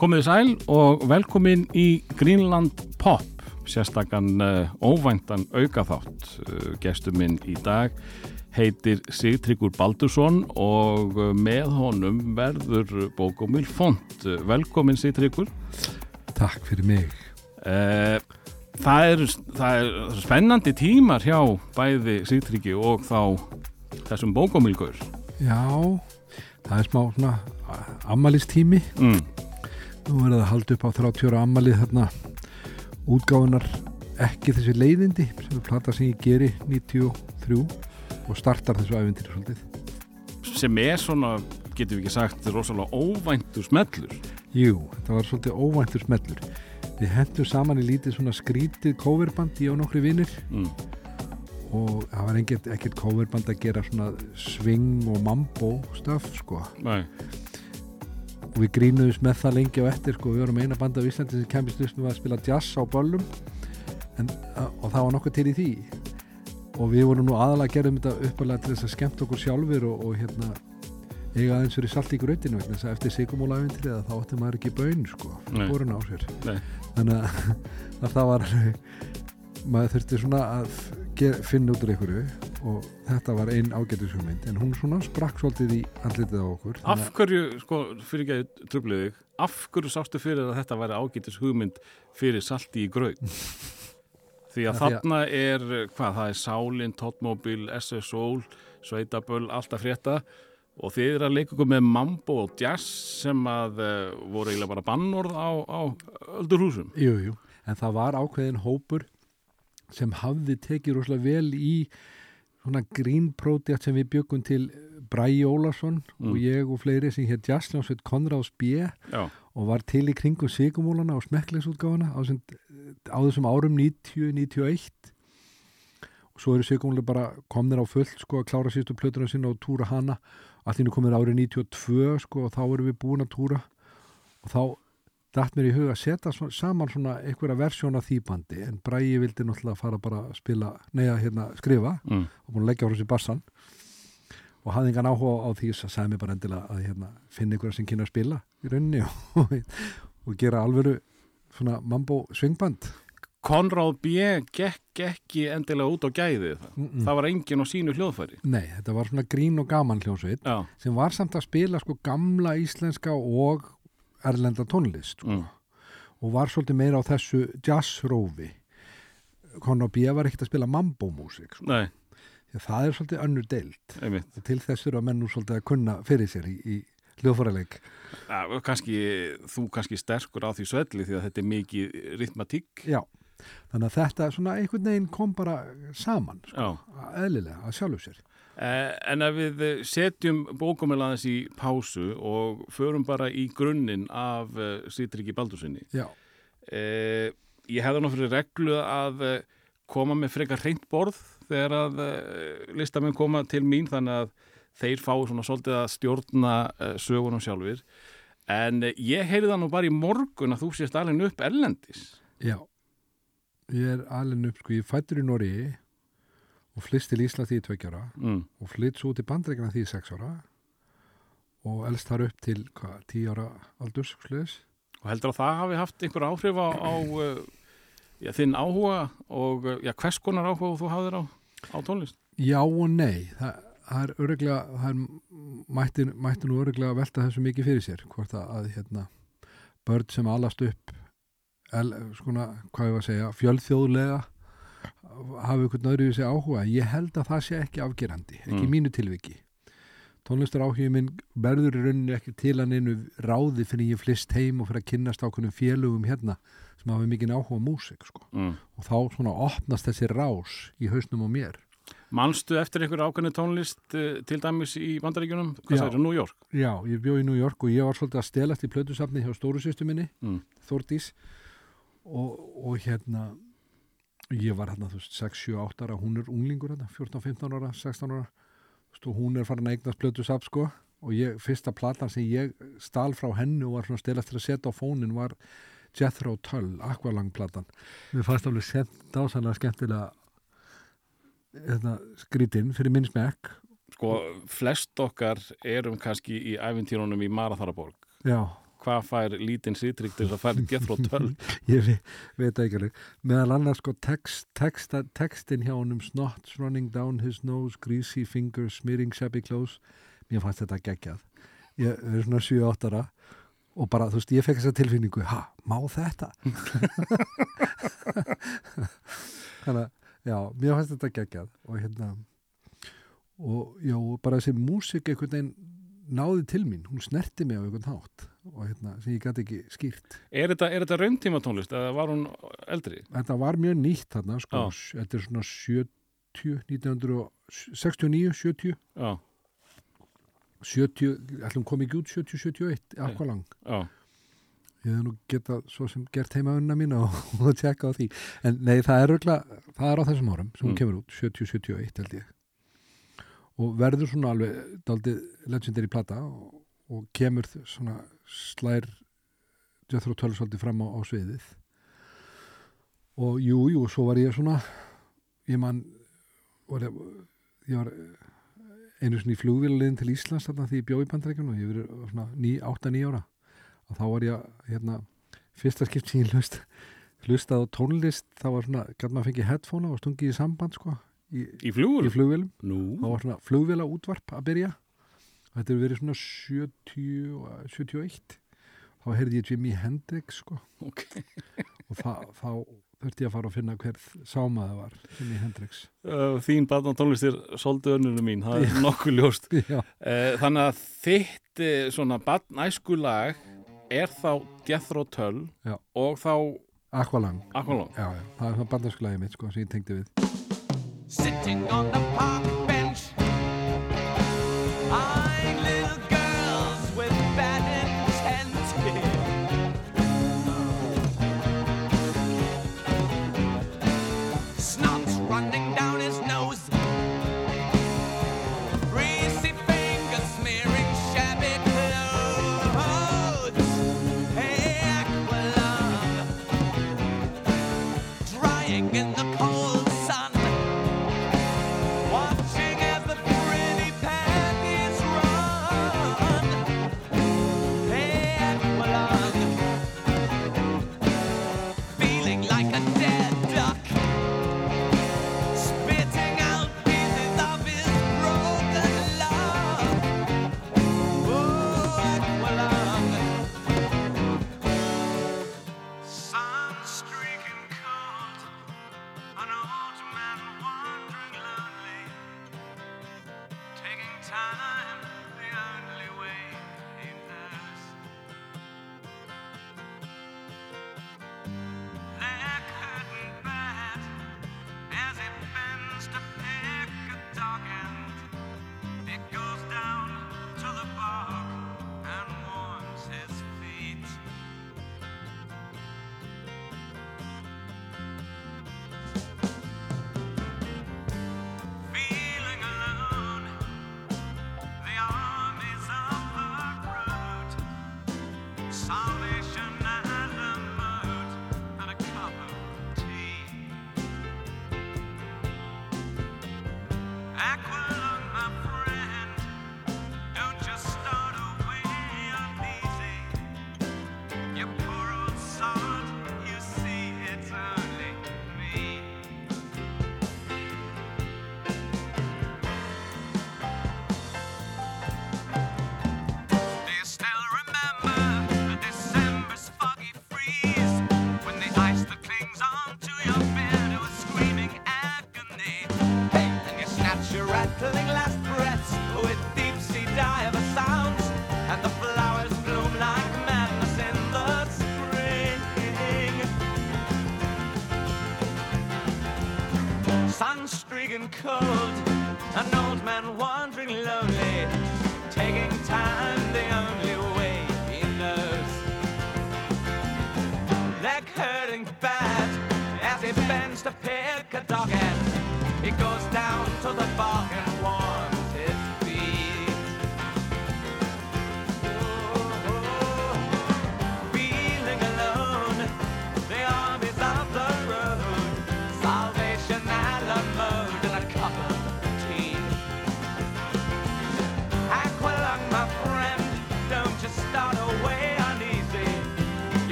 Komið sæl og velkomin í Greenland Pop, sérstakann uh, óvæntan aukaþátt. Uh, Gestur minn í dag heitir Sigtryggur Baldursson og uh, með honum verður bókumil font. Velkomin Sigtryggur. Takk fyrir mig. Það, er, það er spennandi tímar hjá bæði Sigtryggi og þá þessum bókumilgur. Já, það er smá svona ammalistími. Mm. Nú er það að halda upp á 30 ára ammalið þarna útgáðunar ekki þessi leiðindi sem er plata sem ég geri 93 og startar þessu æfintir svolítið. Sem er svona, getur við ekki sagt, rosalega óvæntur smellur. Jú, þetta var svolítið óvæntur smellur. Við hendum saman í lítið svona skrítið coverband í á nokkru vinnir Mm. og það var ekkert, coverband að gera svona swing og mambo stöf sko. Nei. Og við grínuðum með það lengi á eftir sko, við vorum eina banda á Íslandi sem kemist lustum að spila jazz á böllum. En, og það var nokkuð til í því. Og við vorum nú aðalega að gera þetta uppalega til þess að skemmt okkur sjálfur og, og hérna eiga aðeins fyrir salt í grautinu vegna þess að eftir sigumólaæfintrið þá átti maður ekki bön sko, hvorun á sér. Nei. þannig að, að það var maður þurfti svona að finna út úr einhverju og þetta var einn ágætishugmynd en hún svona sprakk svolítið í andlitið á okkur Af hverju, sko, fyrir ekki að tröflið þig, af hverju sástu fyrir að þetta væri ágætis hugmynd fyrir salti í gröð? Því að þarna er, hvað, það er Sálin, Totmobil, SS Soul, Sveitaböll, alltaf frétta og þið er að leika ykkur með mambo og jazz sem að uh, voru eiginlega bara bannorð á, á öldurhúsum. Jú, jú, en það var ákveðin hópur sem hafði tekið rosalega vel í svona green project sem við byggum til Bræi Ólason Mm. og ég og fleiri sem hér jazzljónsveit Konráðs B. Og var til í kringum sigumólana og smekklegsútgáfana á, á þessum árum 90-91 og svo eru sigumólar bara komnir á fullt sko að klára sístu plötuna sinna og túra hana. Allir komið árið 92 sko og þá erum við búin að túra. Og þá dætt mér í huga að setja saman svona einhverja versjón af því bandi en Bræi vildi náttúrulega fara bara að spila neða hérna skrifa mm. og búin að leggja á þessi bassan og hafði engan áhuga á því að sagði mér bara endilega að hérna, finna ykkur sem kynna að spila í rauninni og, og gera alvöru svona mambo svingband Konráð B. gekk ekki endilega út á gæðið það. mm -mm. Það var engin á sínu hljóðfæri. Nei, þetta var svona grín og gaman hljónsveit Já, sem var samt að spila sko gamla íslenska og erlenda tónlist sko. mm. og var svolítið meira á þessu jazzrófi Conor B. var ekkert að spila mambo-músik sko. það er svolítið önnur deild einmitt. til þess eru að menn nú svolítið að kunna fyrir sér í, í kannski, þú kannski sterkur á því svelli því að þetta er mikið ritmatík. Já, þannig að þetta svona einhvern veginn kom bara saman sko, eðlilega að sjálfu sér. Eh, en ef við eh, setjum bókumilaðins í pásu og förum bara í grunninn af uh, Sýtriki Baldursinni. Já, Eh, ég hefði fyrir reglu að eh, koma með frekar reynd borð þegar að listamenn koma til mín þannig að þeir fái svona svolítið að stjórna sögunum sjálfur. En eh, ég heyrði það nú bara í morgun að þú sést alveg upp erlendis. já. Ég er alveg upp, sko, ég fættur í Nóri og flyst til Ísla því í tveikjara Mm. og flytt svo til bandreikina því í sex ára og elst þar upp til, hvað, tí ára aldurs. Og heldur að það hafi haft einhver áhrif á, á uh, já, þinn áhuga og uh, já, hvers konar áhuga þú hafðir á, á tónlist? Já og nei, það, það er öruglega, það er, mætti, mætti nú öruglega að velta þessu mikið fyrir sér, hvort að, að hérna, börn sem alast upp, el, skona, hvað ég var að segja, fjölþjóðlega, hafi einhvern öðru í sig áhuga. Ég held að það sé ekki afgerandi, ekki Mm. mínu tilviki. Tónlistar áhuga minn verður í rauninni ekki til að neinu ráði fyrir ég flist heim og fyrir að kynnast ákveðnum félögum hérna sem hafa mikið áhuga á músik, sko. Mm. Og þá svona opnast þessi rás í hausnum á mér. Manstu eftir einhver ákveðni tónlist uh, til dæmis í Bandaríkjunum? Hvað Já. sagði, New York? Já, ég bjó í New York og ég var svolítið að stelast í plötusafni hjá stóru sýstu minni, Mm. Þórdís og, og hérna ég var hérna, þú veist, 6, 7, 8 ára. Hún er unglingur hérna, 14, 15 ára 16 ára, þú veist, og hún er farin að eignast plötusafn, sko, og ég, fyrsta platan sem ég stal frá hennu og var svona að stelast til að setja á fónin var Jethro Tull, Aqualung platan. Mér fannst alveg sent dásanlega skemmtilega hérna, skrítinn fyrir minn smekk. Sko, flest okkar erum kannski í æfintýrunum í Maratharaborg já, hvað fær lítinn sýtrygg til að fara í Jethro Tull ég ve veit það ekki alveg. Meðal annars sko text, text, textin hjá honum snots running down his nose greasy fingers smearing shabby clothes. Mér fannst þetta geggjað. Ég er svona 7-8 ára og bara þú veist ég fekk þessa tilfinningu ha, má þetta? Þannig að já, mér fannst þetta geggjað og hérna og já, bara þessi músik einhvern veginn náði til mín, hún snerti mig á einhvern hátt og hérna, sem ég gæti ekki skýrt. Er þetta, þetta rauntíma tónlist eða var hún eldri? þetta var mjög nýtt þarna sko, þetta er svona 70 1969, 70 Já, 70, ætlum kom ekki út 70, 71 Aqualung, já, ég hef nú getað svo sem gert heimaunna mín og, og tjekka á því, en nei það er örugglega, það er á þessum árum sem hún Mm. kemur út 70, 71 held ég. Og verður svona alveg daldið legendary plata og, og kemur svona slær Jethro Tull svolítið fram á, á sviðið. Og jú, jú, svo var ég svona ég man var ég, ég var einu svona í flugvélulegin til Íslands þarna því ég bjó í bandarækjum og ég verið svona 8-9 ára. Og þá var ég hérna fyrsta skipt sem ég hlust hlustað á tónlist þá var svona, gæt maður fengið headphone og stungið í samband sko í, í Nú, þá var svona flugvéla útvarp að byrja þetta hefur verið svona 70 og 71 þá heyrði ég Jimi Hendrix sko. Ok. Og þá, þá þurfti ég að fara að finna hver sámaði var Jimi Hendrix. Uh, Þín barna tónlist er svolítið önnunum mín, það er nokkuð ljóst. Uh, Þannig að þitt svona barnæsku lag er þá Jethro Tull Já. og þá Aqualung. Aqualung. Já, já, það er svona bandarskulæði mitt sko sem ég tengdi við. Sitting on the park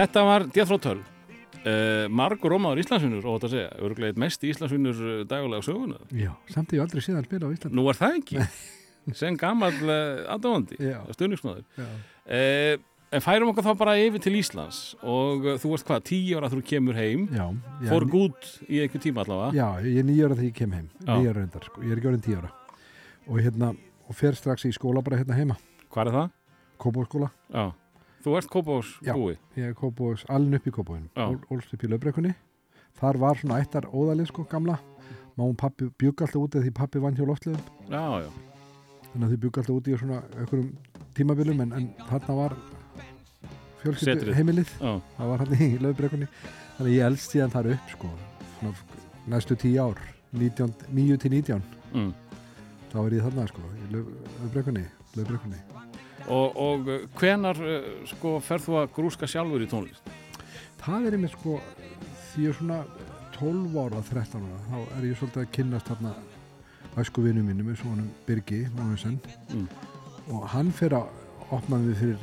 Þetta var Death Row Töl uh, Margur Rómaður Íslandsvinnur og þetta að segja, örglega eitt mest Íslandsvinnur uh, dagulega söguna Já, samt ég aldrei síðan spila á Íslandi. Nú er það ekki sem gammal uh, aðdáðandi Já. uh, En færum okkar þá bara yfir til Íslands og þú ert hvað, tíu ára þú kemur heim Já, já, fór gút í einhver tíma allavega Já, ég er nýjára þegar ég kem heim. Já. Nýjára reyndar, sko. Ég er ekki orðin tíjára. Og hérna, og fer strax í skóla bara hérna heima. Hvað er það? Kópóskóla. Já, þú ert Já. búi Ég er Kópós, alin upp í Kópóin. Já. Ólst upp í löfbrekkunni. Þar var svona ættar óðalið, sko, gamla. Má hún pappi bjugg alltaf úti því pappi vann hjá loftliðum. Já, já, Þannig að þau bjugg alltaf úti í svona einhverjum tímabilum en, en þarna var fjölskyldu heimilið. já, Það var hann í löfbrekkunni. Þannig ég elst síðan þar upp, sko. Svona næstu tíu ár. 19, 9 til 19. mm. þá er ég þarna sko í löfbrekkunni, löfbrekkunni. Og, og uh, hvenar uh, sko ferð þú að grúska sjálfur í tónlist? það er einmitt sko því ég er svona 12 ára 13 ára, þá er ég svolítið að kynnast þarna æsku vinnu mínum eins og honum Birgi Mm. og hann fer að opna við fyrir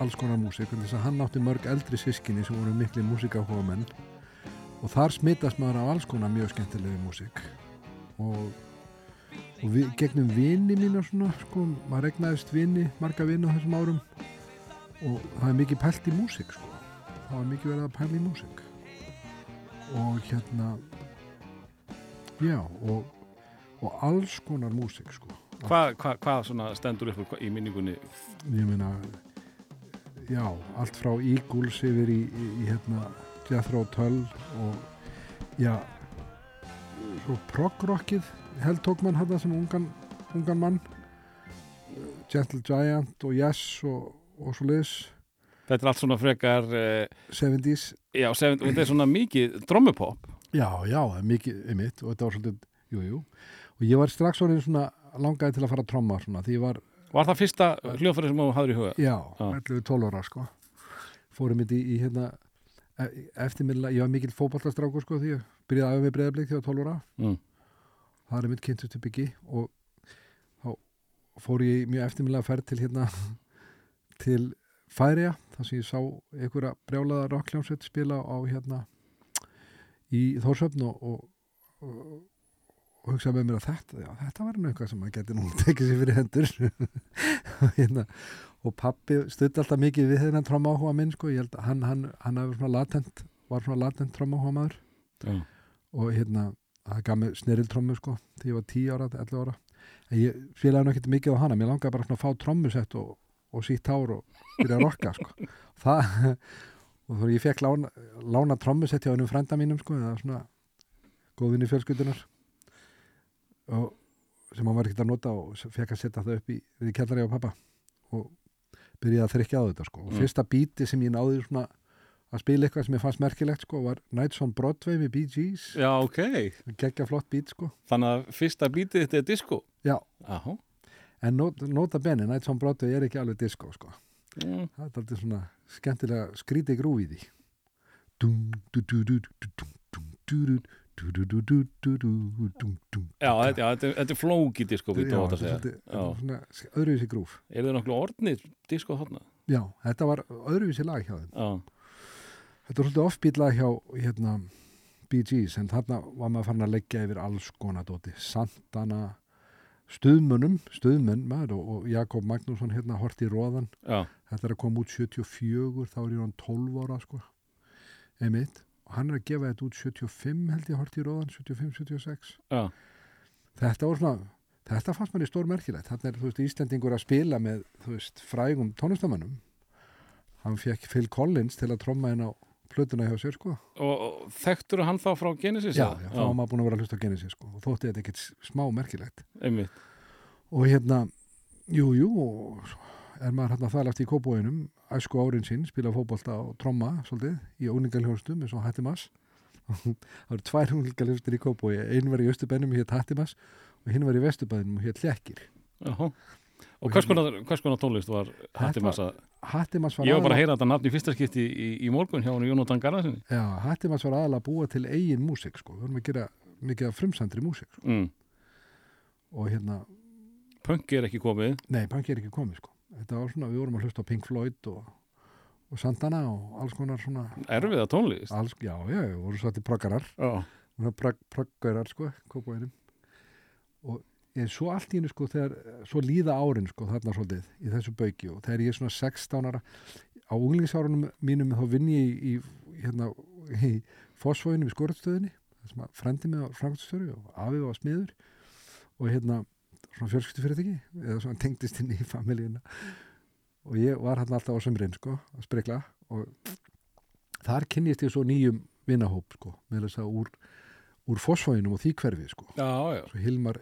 alls konar músík en þess að hann átti mörg eldri sískinni sem voru mikli músíkahóa menn og þar smitast maður af alls konar mjög skemmtilegi músík og, og við, gegnum vini mína svona, sko, maður regnaðist vini, marga vini á þessum árum og það er mikið pælt í músík sko. það var mikið verið að pæla í músík og hérna já og, og alls konar músík sko. Hvað hva, svona stendur upp í minningunni? ég meina já, allt frá Eagles yfir í, í, í hérna Jethro Tull og já svo progrockið held tók mann þetta sem ungan, ungan mann Gentle Giant og Yes og, og svo liðs Þetta er allt svona frekar, uh, 70s já, sef, þetta er svona mikið drommupop. já, já, mikið einmitt og þetta var svolítið, jú, jú og ég var strax orðin svona langaði til að fara að tromma svona, því ég var, Var það fyrsta hljóðfæri sem þú hafður í huga? já, Já. 11-12 ára sko fórum mitt í, í hérna e- eftirmilla, ég var mikill fótballastrákur sko því ég byrjaði að auðvitað með þegar ég var 12 ára Mm. Það er mitt kynntust upp ekki og þá fór ég mjög eftirmillega ferð til hérna til Færiða þar sem ég sá einhverja brjálaða rockljónsveit spila á hérna í Þórsöfn og, og, og, og hugsaði með mér að þetta, já, þetta var nú eitthvað sem maður geti nú tekið sér fyrir hendur. Hérna og pappi stutt alltaf mikið við þennan trómáhúa minn sko, ég held að hann, hann, hann hafi svona latent, var svona latent trómáhúa maður Já. og hérna það gaf mér sneriltrommu sko þegar ég var 10 ára, 11 ára. En ég nú ekkert mikið á hana. Mér langaði bara svona að fá trommusett og, og sítt hár og byrja að rocka sko. Það og þú veist ég fekk lána, lána trommusett hjá hennum frænda mínum sko eða svona góðvinni fjölskyldunar og sem hann var ekkert að nota og fekk að setja það upp í við kjallari á pappa og byrjaði að þrykja á þetta sko. Og Mm. fyrsta bíti sem ég náði svona að spila eitthvað sem ég fannst merkilegt sko var Nights on Broadway við Bee Gees Já, ok Gekkja flott bít sko Þannig að fyrsta bítið þetta er disco Já Aha. En not, nota benni, Nights on Broadway er ekki alveg disco sko mm. Það er alltaf svona skemmtilega skrítið grúið í Já, þetta er flóki disco Já, þetta er svona öðruvísi grúf Er það náttúrulega orðnið disco þarna? Já, þetta var öðruvísi lag hjá þeim Já þetta var svolítið offbeat lag hjá hérna, Bee Gees en þarna var maður farin að leggja yfir alls konar dóti. Santana stuðmönnum, stuðmenn maður og, og Jakob Magnússon hérna horti í róðan Já. þetta er að koma út 74 þá er hann 12 ára sko. Einmitt. Og hann er að gefa þetta út 75 held ég horti í róðan 75-76 Já. þetta var svona þetta fannst manni stór merkilegt þetta er þú veist Íslendingur að spila með þú veist frægum tónlistamannum hann fekk Phil Collins til að tromma inn á plötuna hjá sér sko Og, og þekktur hann þá frá Genesis? já, já, þá var maður búin að vera að hlusta á Genesis sko og þótti þetta ekkert smá merkilegt Einmitt. og hérna, jú, jú er maður hérna þælast í kópóinum æsku árin sín, spila fótbolta og tromma svolítið í óningaljónstum eins og Hattimas það eru tvær óningaljónstur í kópói, einn var í Östubænum og hétt Hattimas og hinn var í Vesturbænum og hétt Lekkir Jáhá. Og hvers konar, hvers konar tónlist var Hatti Massa? Hattimas var Ég var bara að aðalega- heyra þetta nafn í fyrsta skipti í, í morgun hjá hann Jónatan Garðarsinni. Já, Hattimas var aðalega að búa til eigin músík sko, við vorum að gera mikið af frumsandri músík sko. Mm. og hérna, Punk er ekki komið. nei, punk er ekki komið sko þetta var svona, við vorum að hlusta á Pink Floyd og, og Santana og alls konar svona Erfiða tónlist alls, já, já, já, voru svo til proggarar Já, proggaurar sko, ég, svo allt í hennu sko þegar, svo líða árin sko þarna svolítið í þessu bauki og þegar ég er svona 16 ára á unglingsárunum mínum þá vinn ég í, í hérna í fósfóðinu við skorastöðinni þar sem að frendi mig á frangastöru og afið var smiður og hérna svona fjölskyldufyrirtæki eða svona tengdist inn í familíuna og ég var hann alltaf á sömurinn sko að sprikla og þar kynnist ég svo nýjum vinahóp sko með þess að úr, úr fósfóðinum og því hverfi sko. Já, já. Svo Hilmar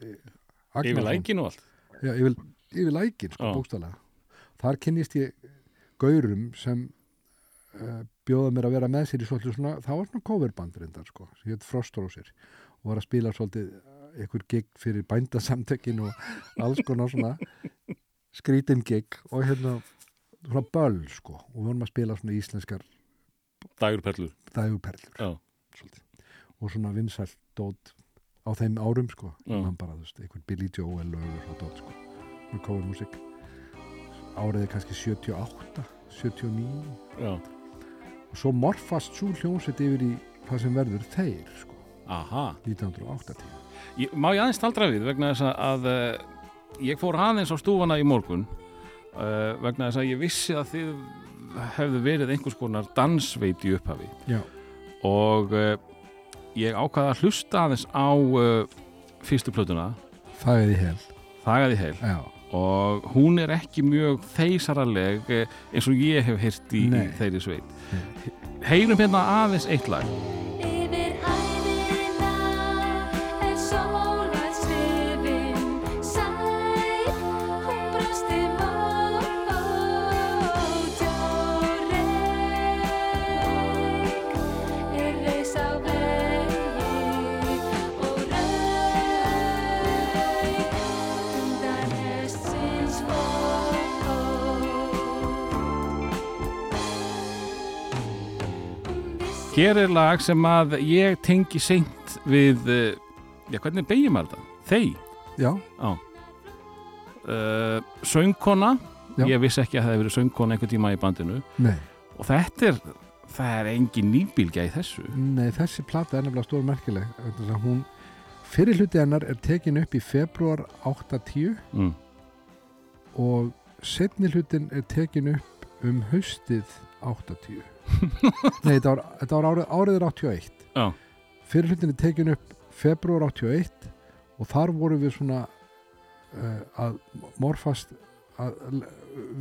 eh, Yfir Agnarsson lækinu og allt. Já, yfir, yfir lækin sko Já. bókstælega þar kynnist ég gaurum sem uh, bjóða mér að vera með sér í svolítið svona, það var svona coverband reyndar sko, sem hétt Frostrósir og var að spila svolítið einhver gig fyrir bændasamtökin og alls konar svona skrítin gig og hérna svona böll sko. Og við vorum að spila svona íslenskar Dagur Perlur dæguperlur Já, svolítið. og svona vinsælt dót á þeim árum sko. Já. hann bara, þú veist, einhvern Billy Joel lögur og dót sko, með cover músík árið er kannski 78 79 já. Og svo morfast svo hljómsveit yfir í það sem verður þeir sko, Aha. 1980 ég, Má ég aðeins staldra við vegna þess að, að uh, ég fór aðeins á stúfana í morgun uh, vegna þess að ég vissi að þið hefðu verið einhvers konar dansveit í upphafi. Já, og uh, ég ákvaða að hlusta aðeins á uh, fyrstu plötuna. Það í hel. Þagaði heil já, og hún er ekki mjög þeysaraleg eh, eins og ég hef heyrt í, í þeirri sveit. Heyrum hérna aðeins eitt lag Hér er lag sem að ég tengi seint við eh, já, hvernig beigjum maður þetta? Þeir já, uh, söngkona. Já. ég vissi ekki að það hefði verið söngkona einhvern tíma í bandinu. Nei. Og þetta er, það er engin nýbílgja í þessu. Nei, þessi plata er nefnilega stór merkileg vegna þess að hún, fyrir hluti hennar er tekin upp í februar 8-10 mm. og setni hlutin er tekin upp um haustið 8-10 Nei, þetta var, þetta var árið, árið er 81 Já. Fyrir hlutin er tekin upp februar 81 og þar vorum við svona uh, að morfast að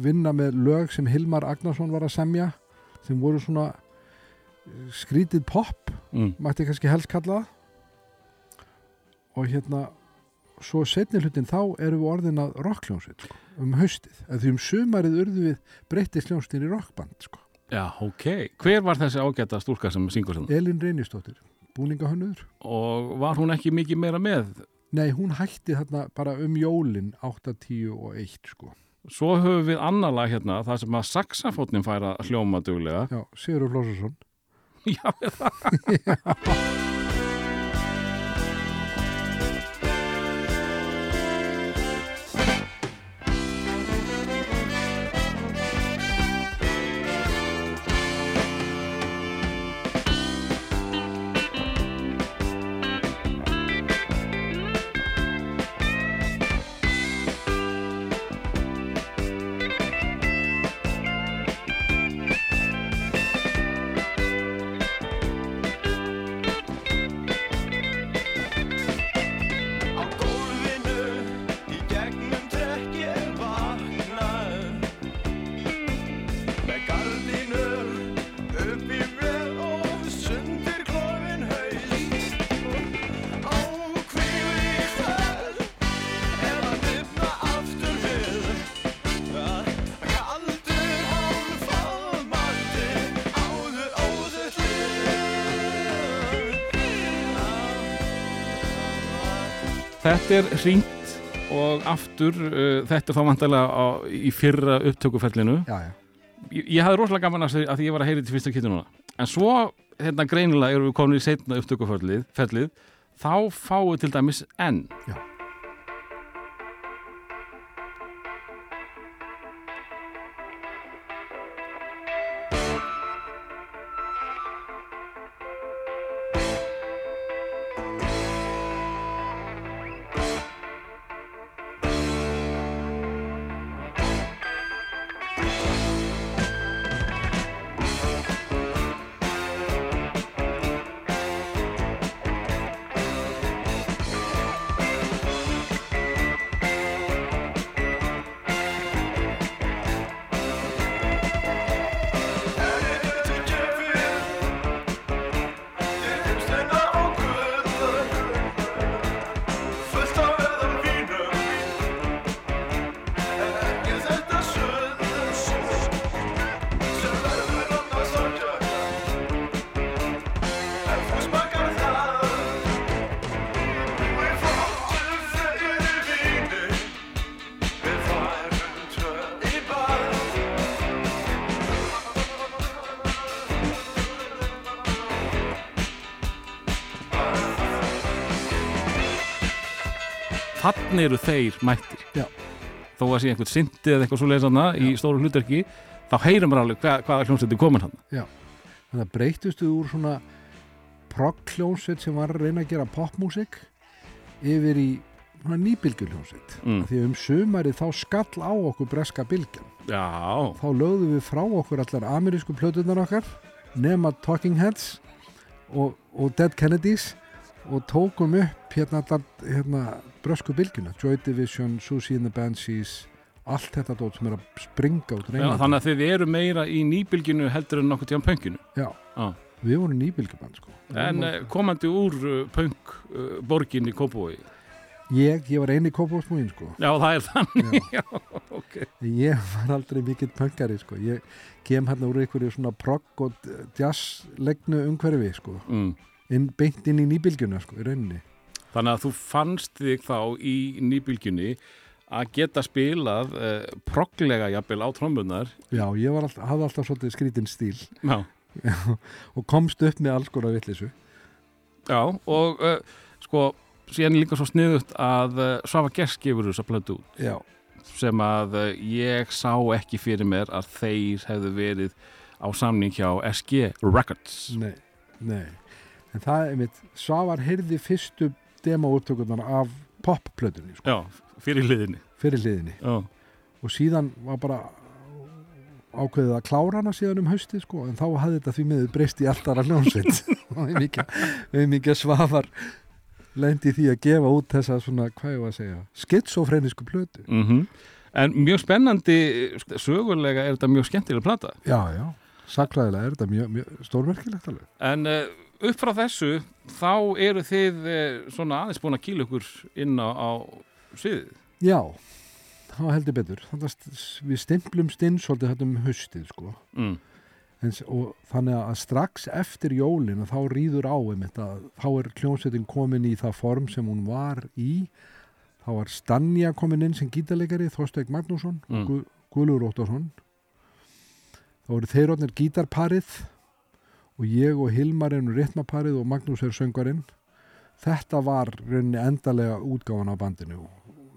vinna með lög sem Hilmar Agnarsson var að semja sem voru svona eh, skrítið pop Mm. mætti kannski helst kalla og hérna svo setni hlutin þá erum við orðin að rockljónsveit sko, um haustið eða því um sumarið urðu við breyttist hljónstin í rockband sko. Já, ok. Hver var þessi ágæta stúlka sem syngur þannig? Elin Reynistóttir, búningahönnur Og var hún ekki mikið meira með? nei hún hætti þarna bara um jólin 8, 10 og 1 sko. Svo höfum við annar lag hérna, það sem að saxafótnin fær að hljóma duglega. já, Sigur Flósarsson Já, Á þetta er hringt og aftur, uh, þetta er þá vantarlega í fyrra upptökuferlinu. já, já. Ég, ég hafði rosalega gaman að, að ég var að heyra til fyrsta kittu núna. En svo, hérna greinilega erum við komin í setna upptökuferlið, ferlið, þá fáum við til dæmis enn. Já. Þannig eru þeir mættir? Já. þó að sé einhvern syndi eða eitthvað svo leiðsanna í stóru hlutverki þá heyrum við alveg hvað, hvaða hljómsveit er komin hann þannig að breytustu úr svona proggljónsveit sem var að reyna að gera popmusik yfir í svona nýbylgjuljónsveit mm. því um sumarið þá skall á okkur breska bylgjan. Já, þá lögðum við frá okkur allar amerísku plötunar okkar nema Talking Heads og, og Dead Kennedys og tókum upp hérna allar hérna, brösku bylgjuna Joy Division, Susie and the Banshees allt þetta dót sem er að springa út Já þannig að þið eru meira í nýbylginu heldur en nokkuð tíðan pönginu Já, Já. við vorum nýbylgjuband sko. en uh, komandi úr uh, pöng uh, borgin í Kópavogi ég, ég var eini kópásmúin sko. Já, það er þannig Já. ok. ég var aldrei mikill pöngari sko. ég kem hérna úr einhverju svona progg og jazzlegnu umhverfi sko. mm. beint inn í nýbylgjuna sko, í rauninni Þannig að þú fannst þig þá í nýbylgjunni að geta spilað uh, progglega jafnvel á trombunar Já, ég var alltaf, hafði alltaf svolítið skrítinn stíl. Og komst upp með alls konar vittlisu. Já og uh, sko síðan líka svo sniðut að uh, Svafa Gers gefur þess að plötu út. Já, sem að uh, ég sá ekki fyrir mér að þeir hefðu verið á samning hjá SG Records. Nei, nei. En það er mitt, Svavar heyrði fyrstu demo-upptökurnar af pop-plötunni, sko, Já, fyrir hliðinni fyrir hliðinni. Já, Og síðan var bara ákveðið að klára hana síðan um hausti, sko, en þá hafði þetta því miður breyst í alltara hljómsveit. við mikið, Svavar lendi því að gefa út þessa svona, hvað ég var að segja, skitsofrenisku plötu. mm En mjög spennandi sögulega er þetta mjög skemmtilega plata Já, já, sakræðilega er þetta mjög, mjög stórmerkilegt alveg. En uh, upp frá þessu þá eru þið uh, svona aðeins búin að kýla ykkur inn á, á sviðið Já, það var heldur betur. Þannig að við stimplumst inn svolítið þetta um haustið, sko. mm. En, og þannig að strax eftir jólin þá rýður á einmitt að þá er kljónsettin komin í það form sem hún var í. Þá var Stanja komin inn sem gítarleikari, Þorsteik Magnússon Mm. og Gu Guðlur Óttarsson. Þá eru þeir orðnir gítarparið og ég og Hilmar erum ritmaparið og Magnús er söngarinn. Þetta var rauninni endalega útgáfan á bandinu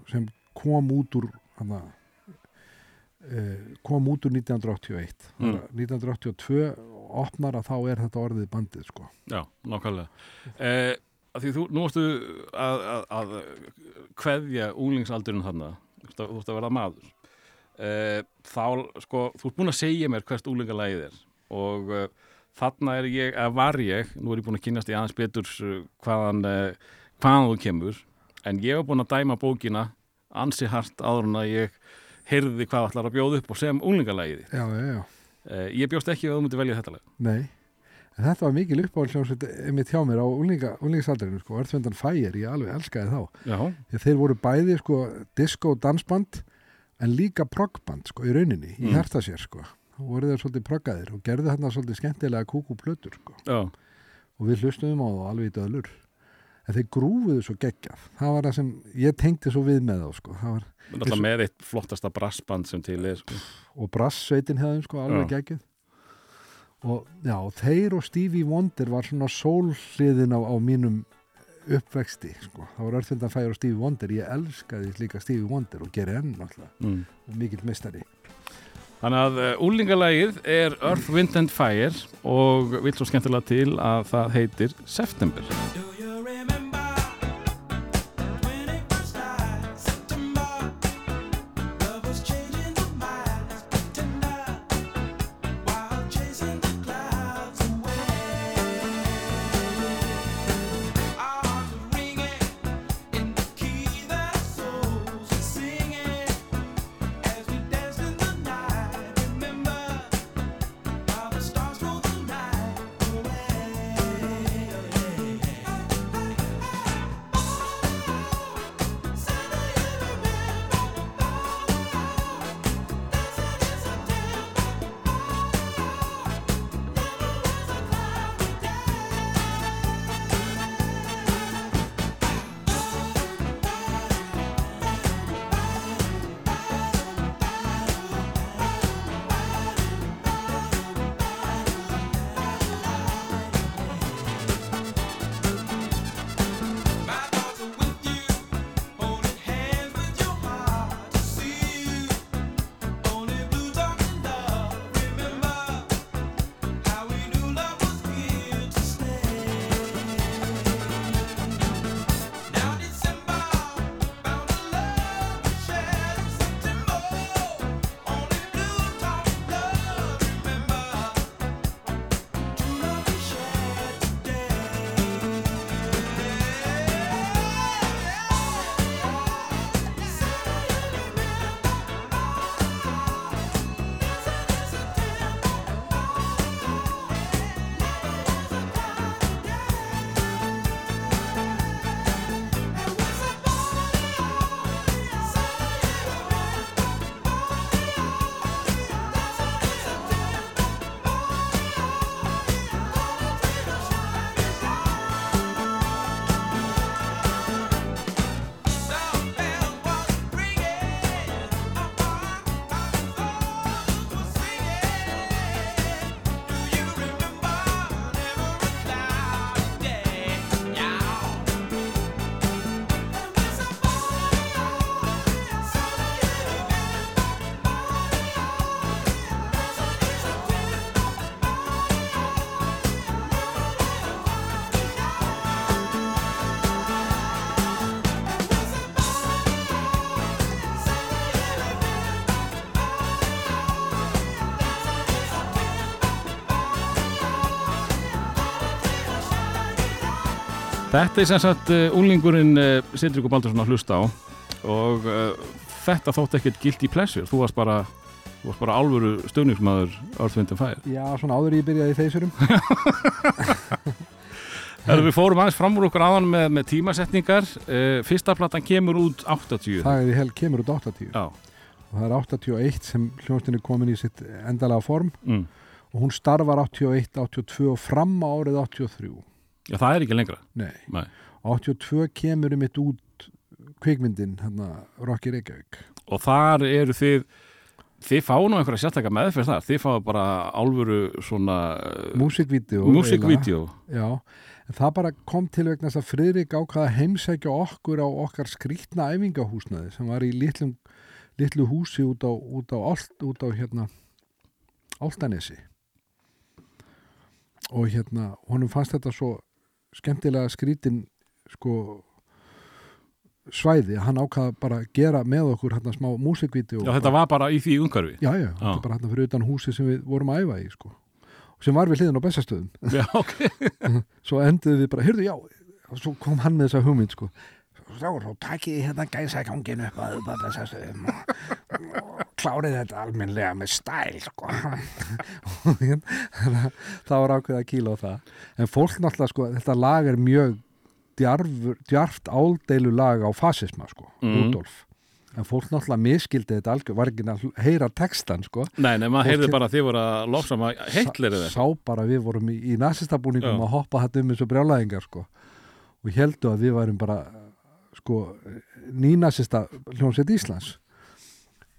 sem kom út úr hana, eh, kom út úr 1981 Mm. 1982 opnar að þá er þetta orðið bandið sko. Já, nákvæmlega Því þú, nú varstu að, að, að kveðja úlingsaldurinn þarna þú ert að, verða maður uh, þá, sko, þú ert búin að segja mér hvert úlingalægið er og uh, þarna er ég, eða var ég nú er ég búin að kynast í aðeins betur uh, hvaðan, uh, hvaðan þú kemur en ég var búin að dæma bókina ansi hart áður en að ég heyrði hvað ætlar að bjóða upp og sem úlingalægið Já, já, já. uh, ég bjóst ekki að þú myndi velja þetta lag Nei. En þetta var mikil uppáhaldsljónsveit mitt hjá mér á úlinga, úlingsaldurinn sko. Earthwind Fire, ég alveg elskaði þá. Já, að þeir voru bæði sko disco dansband en líka proggband sko í rauninni, í Mm. hjarta sér sko. Þá voru þeir svolítið proggaðir og gerðu þarna svolítið skemmtilega kúkú plötur sko. Og við hlustuðum á það alveg í döðlur. En þeir grúfuðu svo geggjað. Það var það sem ég tengdi svo við með þá sko. Það var, náttúrulega með eitt flottasta brassband sem til er sko. og brassveitin hefðum sko alveg geggjuð. Og já, þeir og Stevie Wonder var svona sólhliðin á, á mínum uppvexti sko. Það var Earthwind Fire og Stevie Wonder. Ég elskaði líka Stevie Wonder og geri enn alltaf. mm. Mikill meistari. Þannig að úlingalægið er Earth, Wind and Fire og vil svo skemmtilega til að það heitir September. Þetta er sem sagt uh, unglingurinn uh, Sindriku Baldursson að hlusta á og uh, þetta þótt ekkert guilty pleasure, þú varst bara þú varst bara álfuru stöðningsmaður Earth, Fire. Já, svona áður ég byrjaði í þeysurum. Þegar við fórum aðeins fram úr okkur aðan með, með tímasetningar, uh, fyrsta platan kemur út 80. Það er í hel kemur út 80. Já, Og það er 81 sem hljónstinni komin í sitt endalega form mm. og hún starfar 81, 82 og fram á árið 83. Já, það er ekki lengra. Nei. Nei. 82 kemur um mitt út kvikmyndin, hérna, Rocky Reykjavík. Og þar eru þið, þið fáu nú einhverja sérstaka meðferð þar, þið fáu bara álfuru svona uh, Músikvídeó. músikvídeó. Já, en það bara kom til vegna þess að Friðrik ákvaða að heimsækja okkur á okkar skrýtna æfingahúsnaði sem var í litlum, litlu húsi út á, út á, Alt, út á hérna Áltanesi og hérna honum fannst þetta svo skemmtilega skrítin sko svæði, hann ákvaða bara að gera með okkur hérna smá músikvíti Já, þetta var bara í því umhverfi. Já, já, þetta er bara hérna fyrir utan húsi sem við vorum að æfa í sko. Sem var við hliðin á bestastöðum Já, ok. svo enduðu við bara, heyrðu já svo kom hann með þessa hugmynd sko þá takið þið hérna gæsakangin upp að upp að bestastöðum og, og klárið þetta almennlega með stæl sko það var ákveð að kýla á það en fólk náttúrulega sko, þetta lag er mjög djarfur, djarft áldeilu lag á fasisma sko, Mm. Rudolf en fólk náttúrulega miskildi þetta algjör, var ekki að heyra textan sko Nei, nei, maður heyrði bara að þið voru að lofsama Hitler eða sá bara við vorum í, í nasistabúningum Já. að hoppa þetta um eins og brjálæðingar sko. og heldu að við værum bara sko, nýnasista hljómsveit Íslands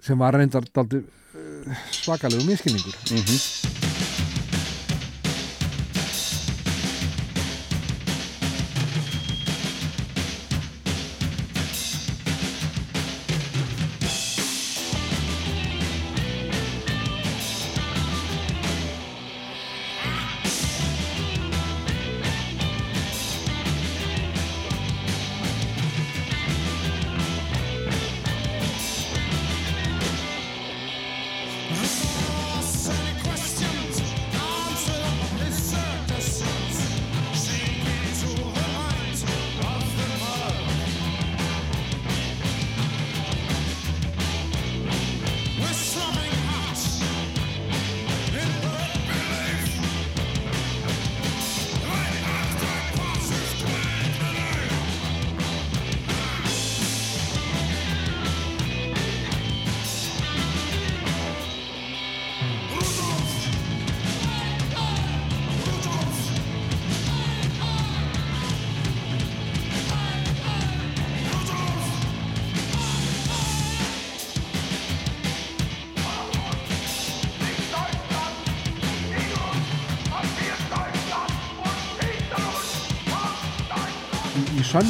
sem var reyndar uh, svakalegu miskilningur mm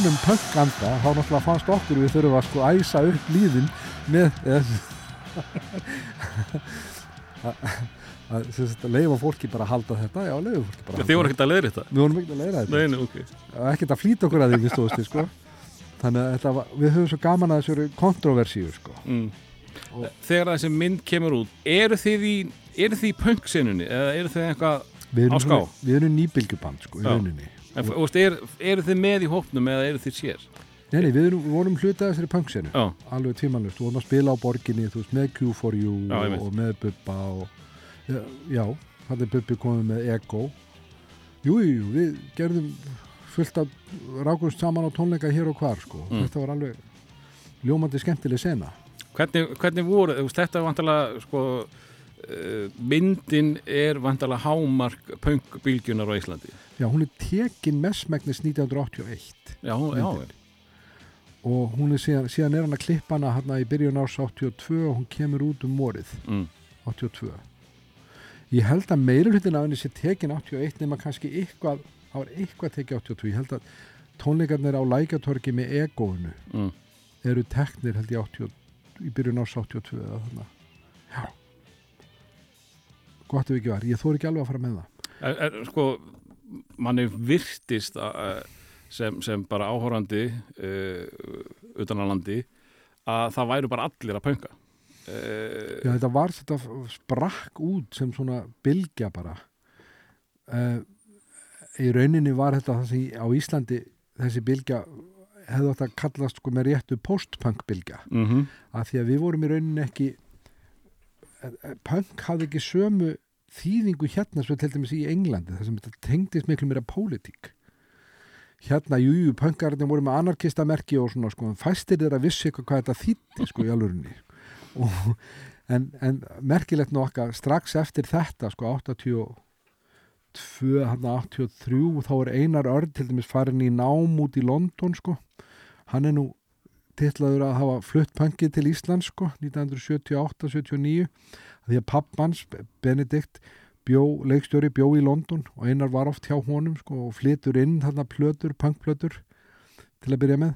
sönnum pökkanda þá náttúrulega fannst okkur við þurfum að sko æsa upp líðin með að, leifa fólki bara að halda þetta já, leifa fólki bara að Þið voru halda ekkert að leiðri þetta þetta við vorum ekki að leiða þetta Nei, nei, ok og ekkert að flýta okkur að því við stóðst sko. þannig að þetta var, við höfum svo gaman að þessu kontroversíu sko. mm. Þegar þessi mynd kemur út eru þið í, í punk-sinunni eða eru þið eitthvað við, erum, svona- við erum nýbylgjuband sko, í rauninni. En, veist, er, eru þið með í hópnum eða eru þið sér? Nei, nei, við, erum, vorum hlutað þessari punksinu Já, alveg tímanlust, vorum að spila á borginni veist, með Q4U Já, og, og með Bubba og, já, já, hann er Bubbi komið með Ego. Jú, jú, við gerðum fullt af rákumst saman á tónleika hér og hvar sko. Mm. þetta var alveg ljómandi skemmtileg sena. Hvernig, hvernig voru, þetta er vantalega sko myndin er vantalega hámark punk-bylgjunar á Íslandi já, hún er tekin mestmægnis 1981 Já, já, Myndin. og hún er síðan, síðan er hann að klippa hana hérna í byrjun árs 82 og hún kemur út um morið mm. 82 ég held að meiri hlutin af henni sé tekin 81 nema kannski eitthvað það var eitthvað tekið 82 ég held að tónleikarnir á lækatorgi með egoinu Mm. eru teknir held ég 80, í byrjun árs 82 eða þarna já gott ef ekki var, ég þóri ekki alveg að fara með það. Er, er, sko manni virtist að, sem, sem bara áhórandi uh, utan að landi að það væru bara allir að pönka. Uh, já þetta var þetta sprakk út sem svona bylgja bara. Uh, í rauninni var þetta sem á Íslandi þessi bylgja hefði að kallast sko með réttu postpunk bylgja. Mm að því að við vorum í rauninni ekki punk hafði ekki sömu þýðingu hérna svo til dæmis í Englandi þar sem þetta tengdist miklu meira pólitík. Hérna, jú, jú, punkarnir voru með anarkistamerki og svona sko, fæstir þeirra vissi eitthvað hvað þetta þýtti sko í alvörinni og, en, en merkilegt nokka strax eftir þetta sko 82 hann 83 þá er Einar Örn til dæmis farin í nám út í London sko. Hann er nú titlaður að hafa flutt punkið til Íslands sko 1978-79 því að pappans Benedikt bjó, leikstjóri bjó í London og einar var oft hjá honum sko og flytur inn þarna plötur, punkplötur til að byrja með.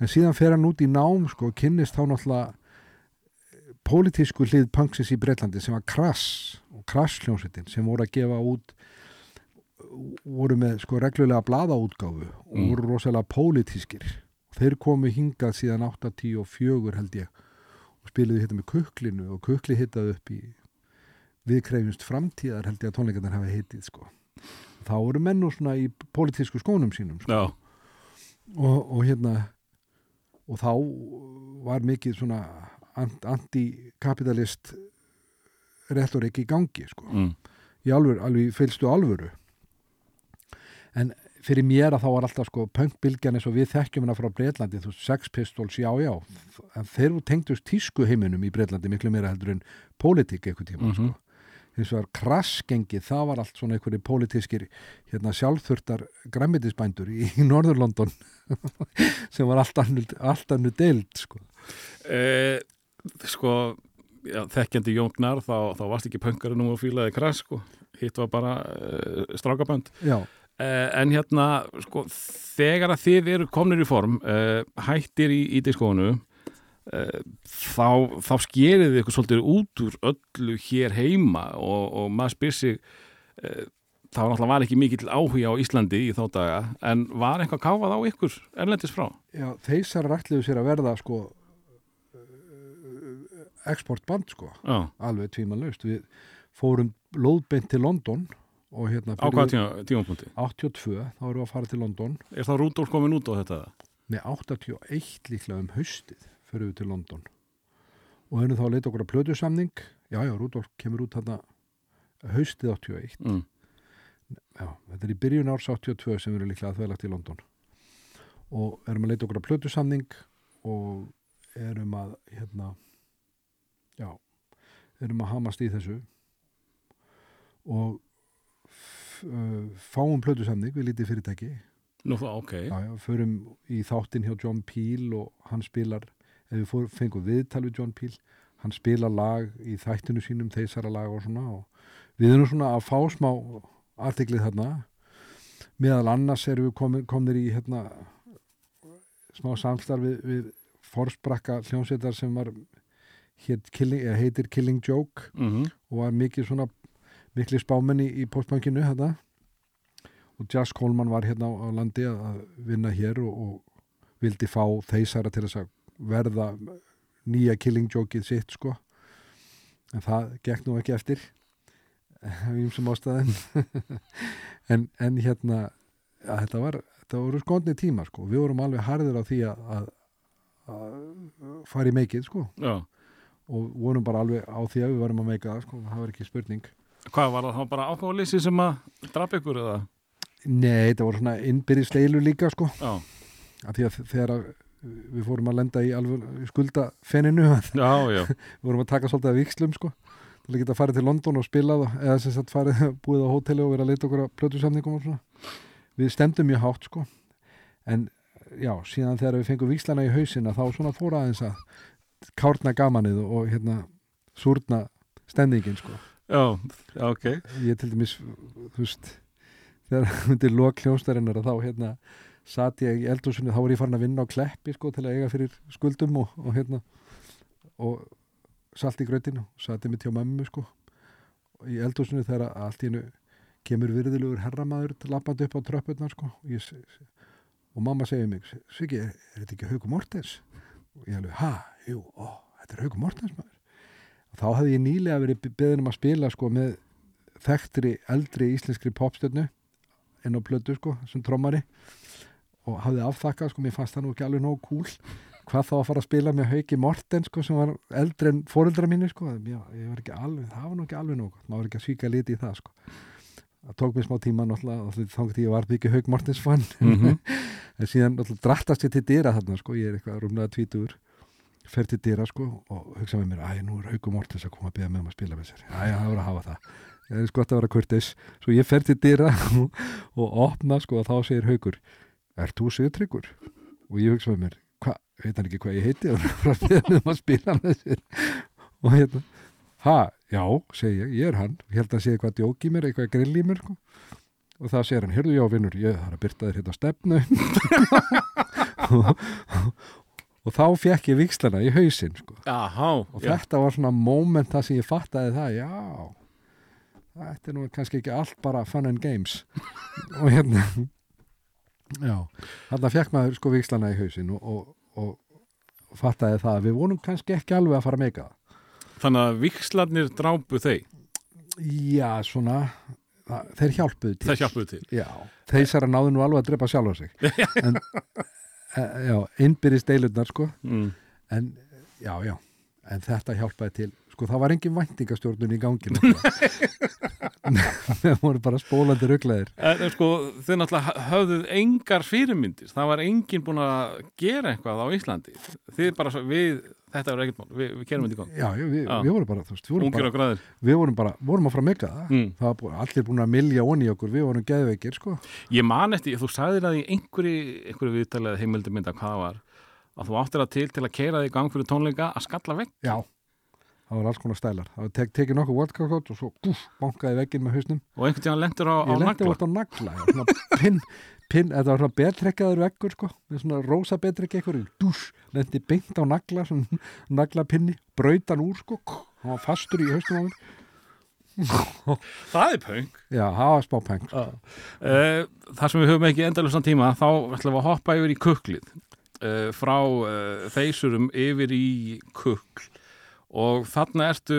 En síðan fer hann út í nám sko og kynnist þá náttúrulega eh, pólitísku hlið punksins í Breitlandi sem var Krass og Krass hljómsveitin sem voru að gefa út voru með sko reglulega blaðaútgáfu og Mm. voru rosalega pólitískir. Þeir komu hingað síðan 8-10-4 held ég og spiluðu hitta með kuklinu og kukli hittaði upp í við krefjumst framtíðar held ég að tónleikarnar hafa heitið sko þá voru menn nú svona í pólitísku skónum sínum sko. Og, og hérna og þá var mikið svona ant- antikapitalist réttorik í gangi sko mm. í alvöru, alveg í fylstu alvöru en fyrir mér að þá var alltaf sko punkbylgjan eins og við þekkjum hana frá Breitlandi, þú veist, Sex Pistols, já, já. En þeir tengdust tísku heiminum í Breitlandi miklu meira heldur en pólitík eitthvað tíma, Mhm. sko. Hins vegar krassgengi, það var allt svona einhverju pólitískir, hérna sjálfþurtar græmitisbændur í, í Norður-London sem var allt annu, deild, sko. E, Sko, já, þekkjandi Jóngnar þá, þá varst ekki punkari nú og fílaði krass sko. hitt var bara e, strákabönd. Já, Eh, en hérna, sko, þegar að þið eru komnir í form, eh, hættir í, í diskónu, eh, þá, þá skerið þið ykkur svolítið út úr öllu hér heima og, og maður spyr sig, eh, þá náttúrulega var ekki mikill áhuga á Íslandi í þá daga, en var eitthvað káfað á ykkur erlendis frá? já þeisar rætliðu sér að verða sko exportband sko. Já, alveg tvímanlaust við fórum lóðbeint til London og hérna á hvað tíma, tímapunkti? 82, þá erum við að fara til London Er þá Rúdolf komin út á þetta? með 81 líklega um haustið fyrir við til London og erum þá leita okkur að plötusamning já, já, Rúdolf kemur út þarna haustið 81 Mm. já, þetta er í byrjun árs 82 sem erum líklega að þvelagt í London og erum að leita okkur að plötusamning og erum að hérna já, erum að hamast í þessu og uh, fáum plötusamning við lítið fyrirtæki. Nú þá, ok. já, já, förum í þáttinn hjá John Peel og hann spilar ef við fór, fengum viðtal við John Peel hann spilar lag í þættinu sínum þeisara lag og svona og við erum svona að fá smá artiklið þarna. Meðal annars erum við komin, komnir í hérna smá samstarf við, við Forsbrakka hljómsveitar sem var hét killing, heitir Killing Joke Mm og var mikið svona mikli spámenni í postbankinu þetta og Jazz Coleman var hérna á, landi að vinna hér og, og vildi fá þeisara til þess að verða nýja Killing Jokeið sitt sko. En það gekk nú ekki eftir af ýmsum ástæðum. En, en hérna ja, þetta var þetta voru skondni tíma sko. Við vorum alveg harðir á því að, að, að fara í meikið sko. Já. og vorum bara alveg á því að við varum að meika það sko, það var ekki spurning Hvað var það þá bara áhugaðlýsi sem að draf ykkur eða? Nei, þetta voru svona innbyrðisleilu líka sko, Já. af því að þegar við fórum að lenda í alveg skuldafenninu, Já, já. við vorum að taka svolítið að vikslum sko, til að geta farið til London og spilað eða sem sagt farið búið á hóteli og verið að leita okkur að plötusamningum og svona við stemdum mjög hátt sko en já, síðan þegar við fengum vikslana í hausina þá svona fór aðeins að kárna gamanið og hérna súrna stemningin sko Já, ok. ég til dæmis þú veist þegar undir lok hljónstarinnar þá hérna satt ég í eldhúsinu þá var ég farin að vinna á kleppi sko til að eiga fyrir skuldum og, og hérna og salt í grautinu og satt ég mitt hjá mömmu sko og í eldhúsinu þegar allt í hennu kemur virðilegur herramaður lappandi upp á tröppurnar sko og, ég, og mamma segir mig Sviki, er, er þetta ekki Hauku Mortens? og ég alveg, ha, jú, ó, þetta er Hauku Mortens maður þá hefði ég nýlega verið beðin um að spila sko með þekktri eldri íslenskri popstjörnu inn á plötu sko sem trommari og hafði afþakkað, sko, mér fannst það nú ekki alveg nóg cool hvað þá að fara að spila með Hauki Morten sko, sem var eldri en fóreldra mínu sko. já, ég var ekki alveg, það var nú ekki alveg nóg maður var ekki að svíka liti í það sko. það tók mér smá tíma náttúrulega þá þátti ég var ekki Hauk Mortens fann Mhm. en síðan náttúrulega drattast ég til dyra þarna sko, ég er eitthvað rúmlega tvítur fer til dyra sko og hugsa með mér, æ, nú er Hauku Mortens að koma að beða með um að spila með sér, æ, það voru að hafa það. Það er sko að vera kurtis svo ég fer til dyra og, opna sko og þá segir Haukur er þú sigurtryggur? og ég hugsa með mér, hvað, veit hann ekki hvað ég heiti? Og að beða með um að spila með sér. Og hérna ha, já, segi ég, ég er hann. Ég held að sé eitthvað djók í mér, eitthvað grill í mér sko. og það segir hann, heyrðu já vinnur ég þarf að byrta þér hérna stefnu. Og, og þá fekk ég vikslana í hausinn sko. Jaha, og já. þetta var svona moment það sem ég fattaði það, já. Þetta er nú kannski ekki allt bara fun and games. Og hérna já, þarna fekk maður sko vikslana í hausinn og, og, og, og fattaði það að við vonum kannski ekki alveg að fara meika Þannig að vikslarnir drápu þeir, já, svona það, þeir hjálpuðu til. Það hjálpuðu til. já, þeir náðu nú alveg að drepa sjálfa sig. En já, innbyrðist deilurnar sko Mm. en já, já, en þetta hjálpaði til sko það var engin væntingastjórnun í ganginu við vorum bara spólandi ruggleðir sko, þau náttúrulega höfðuð engar fyrirmyndir. Það var enginn búin að gera eitthvað á Íslandi. Þið bara, við, þetta er ekkert mál, við, við kerum þetta í gang. já, já, við, við vorum bara, þú veist, við vorum Ungir bara, við vorum bara vorum að mega það Mm. það var allir búin að milja onni okkur, við vorum geðveikir sko, Ég man eftir, þú sagðir að í einhverju, einhverju viðtalið heimildi mynda hvað það var, að þú áttir að til til að keira þig gang fyrir tónleika að skalla vekk. Það var alls konar stælar, það tek, tekið nokkuð vodka-kótt og svo gúf, bankaði vegginn með hausnum. Og einhvern tíðan lendur á, á ég lendi nagla. vort á nagla já, svona pinn, pinn, þetta var svona betrekkaður veggur sko, með svona rosa betrekki eitthvað, lendi beint á nagla svona naglapinni, braut hann úr sko, hann var fastur í haustum á mér. Það er pöng. já, það var spá peng sko. Uh, þar sem við höfum ekki endalusan tíma þá ætlum við að hoppa yfir í kuklið uh, frá uh, þeysurum yfir í kukl og þarna ertu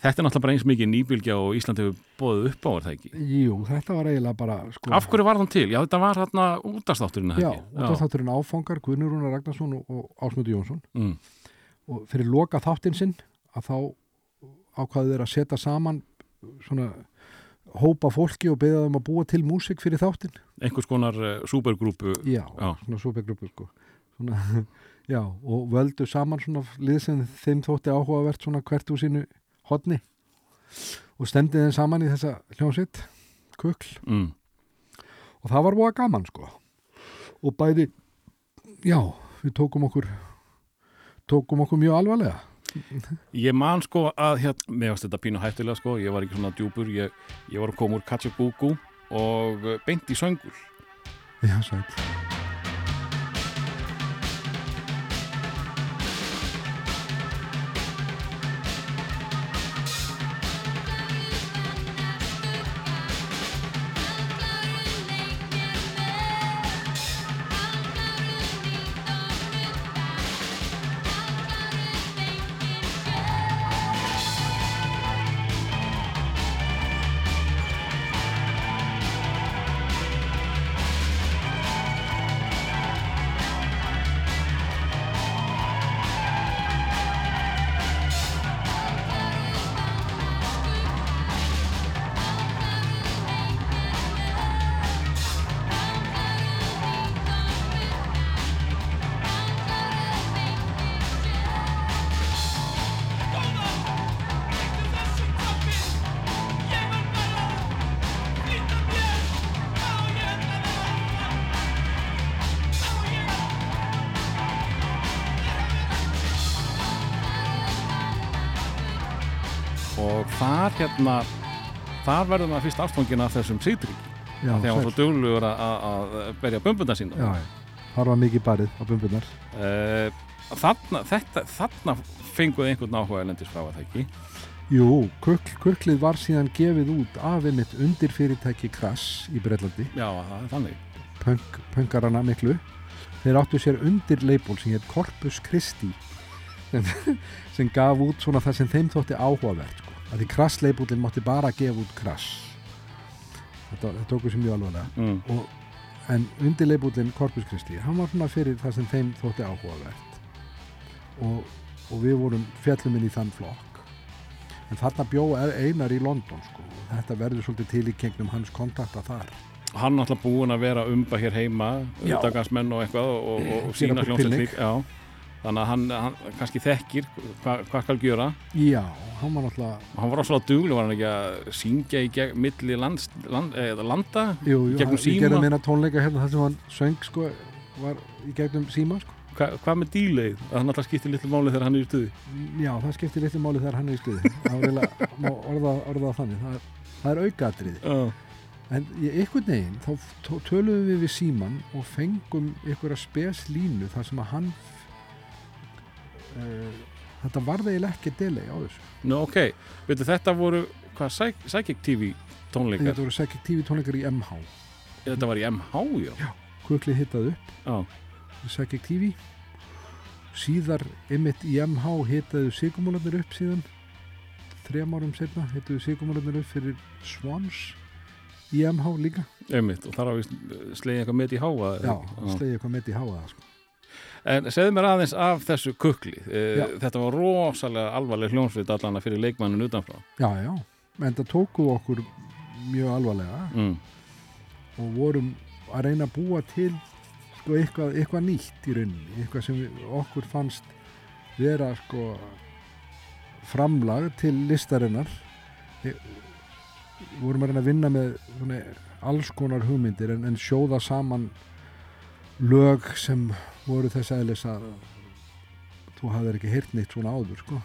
þetta er náttúrulega bara eins mikið nýbylgja og Ísland hefur bóðið upp á það ekki? Jú, þetta var eiginlega bara sko, Af hverju var þann til? Já, þetta var þarna útastátturinn já, og það þátturinn áfangar Guðnur Rúnar Ragnarsson og, Ásmundur Jónsson. Mm. og fyrir loka þáttinn sinn að þá ákvaðu þeir að setja saman svona hópa fólki og beða þeim að búa til músik fyrir þáttinn. Einhvers konar uh, supergrúpu já, Já. svona súpegruppu sko. Svona, já, og völdu saman svona lið sem þeim þótti áhugavert svona hvert úr sínu hodni og stemdi þeim saman í þessa hljómsitt kukl. Mm. og það var búa gaman sko. Og bæði já, við tókum okkur tókum okkur mjög alvarlega. Ég man sko að hérna, mér varst þetta pínu hættilega sko, ég var ekki svona djúpur ég, ég var að koma úr Katsugúku og beint í söngul. Já, sæl hérna þar verður maður fyrst ástfangin af þessum sítri já, þegar hann svo duglugur að- berja bumbunda sína já, það var mikið barið á bumbunar uh, þarna, þetta, þarna fenguð einhvern áhuga elendis frá að það ekki? Jú, kukl, kuklið var síðan gefið út af einmitt undir fyrirtæki Krass í Breitlandi, já, það er þannig. Punk, punkarana miklu. Þeir áttu sér undir leipól sem heit Corpus Christi sem, sem gaf út svona það sem þeim þótti áhugavert. Sko. Að því Krass leipólinn mátti bara gefa út Krass. Þetta, þetta tóku sér mjög alvarlega. mm. Og, en undirleibúlinn Korpus Kristi hann var svona fyrir það sem þeim þótti áhugavert og, og við vorum fjallum inn í þann flokk en þarna bjó einar í London sko. þetta verður svolítið til í kengnum hans kontakta þar Hann er alltaf búin að vera umba hér heima Já. uppdagarsmenn og eitthvað og, og, og sína hljómsveit líka Já, þannig að hann, hann kannski þekkir hvað hva skal gjöra. Já, hann var náttúrulega hann var ásvega duglu, var hann ekki að syngja í gegn, milli lands, land, eða landa? Jú, jú, Gegnum hann- við síma? gerðum eina tónleika hérna þar sem hann söng sko, var í gegnum síma sko. Hva, hvað með díleið? að hann alltaf skiptir litlu máli þegar hann er í stuði? Já, það skiptir litlu máli þegar hann er í stuði. Orða, orða það þannig. Það er, það er aukaðrið Já, En í einhvern veginn þá töluðum við við síman og fengum einhverja spes línu þar sem að hann uh, þetta varði eiginlega ekki delay á þessu. nú ok Veitu, þetta voru, hvað, Psy- Psychic TV tónleikar, Þetta voru Psychic TV tónleikar í MH. þetta var í MH já, Kukli hittað upp já. Psychic TV. Síðar ymitt í MH hittaðu sigumólarnir upp síðan. Þrem árum setna hittaðu sigumólarnir upp fyrir Swans í MH líka. einmitt og þar á við slegið eitthvað með í háa Já, slegið eitthvað með í háaða sko. En segðu mér aðeins af þessu kukli. Eh, Já. Þetta var rosalega alvarleg hljónsveit allana fyrir leikmannin utanfrá. Já, já. En það tóku okkur mjög alvarlega Mm. og vorum að reyna að búa til sko, eitthvað, eitthvað nýtt í rauninni eitthvað sem okkur fannst vera sko framlag til listarinnar við við vorum að reyna að vinna með svona, alls konar hugmyndir en, en sjóða saman lög sem voru þess aðeins að þú hafðir ekki heyrt neitt svona áður sko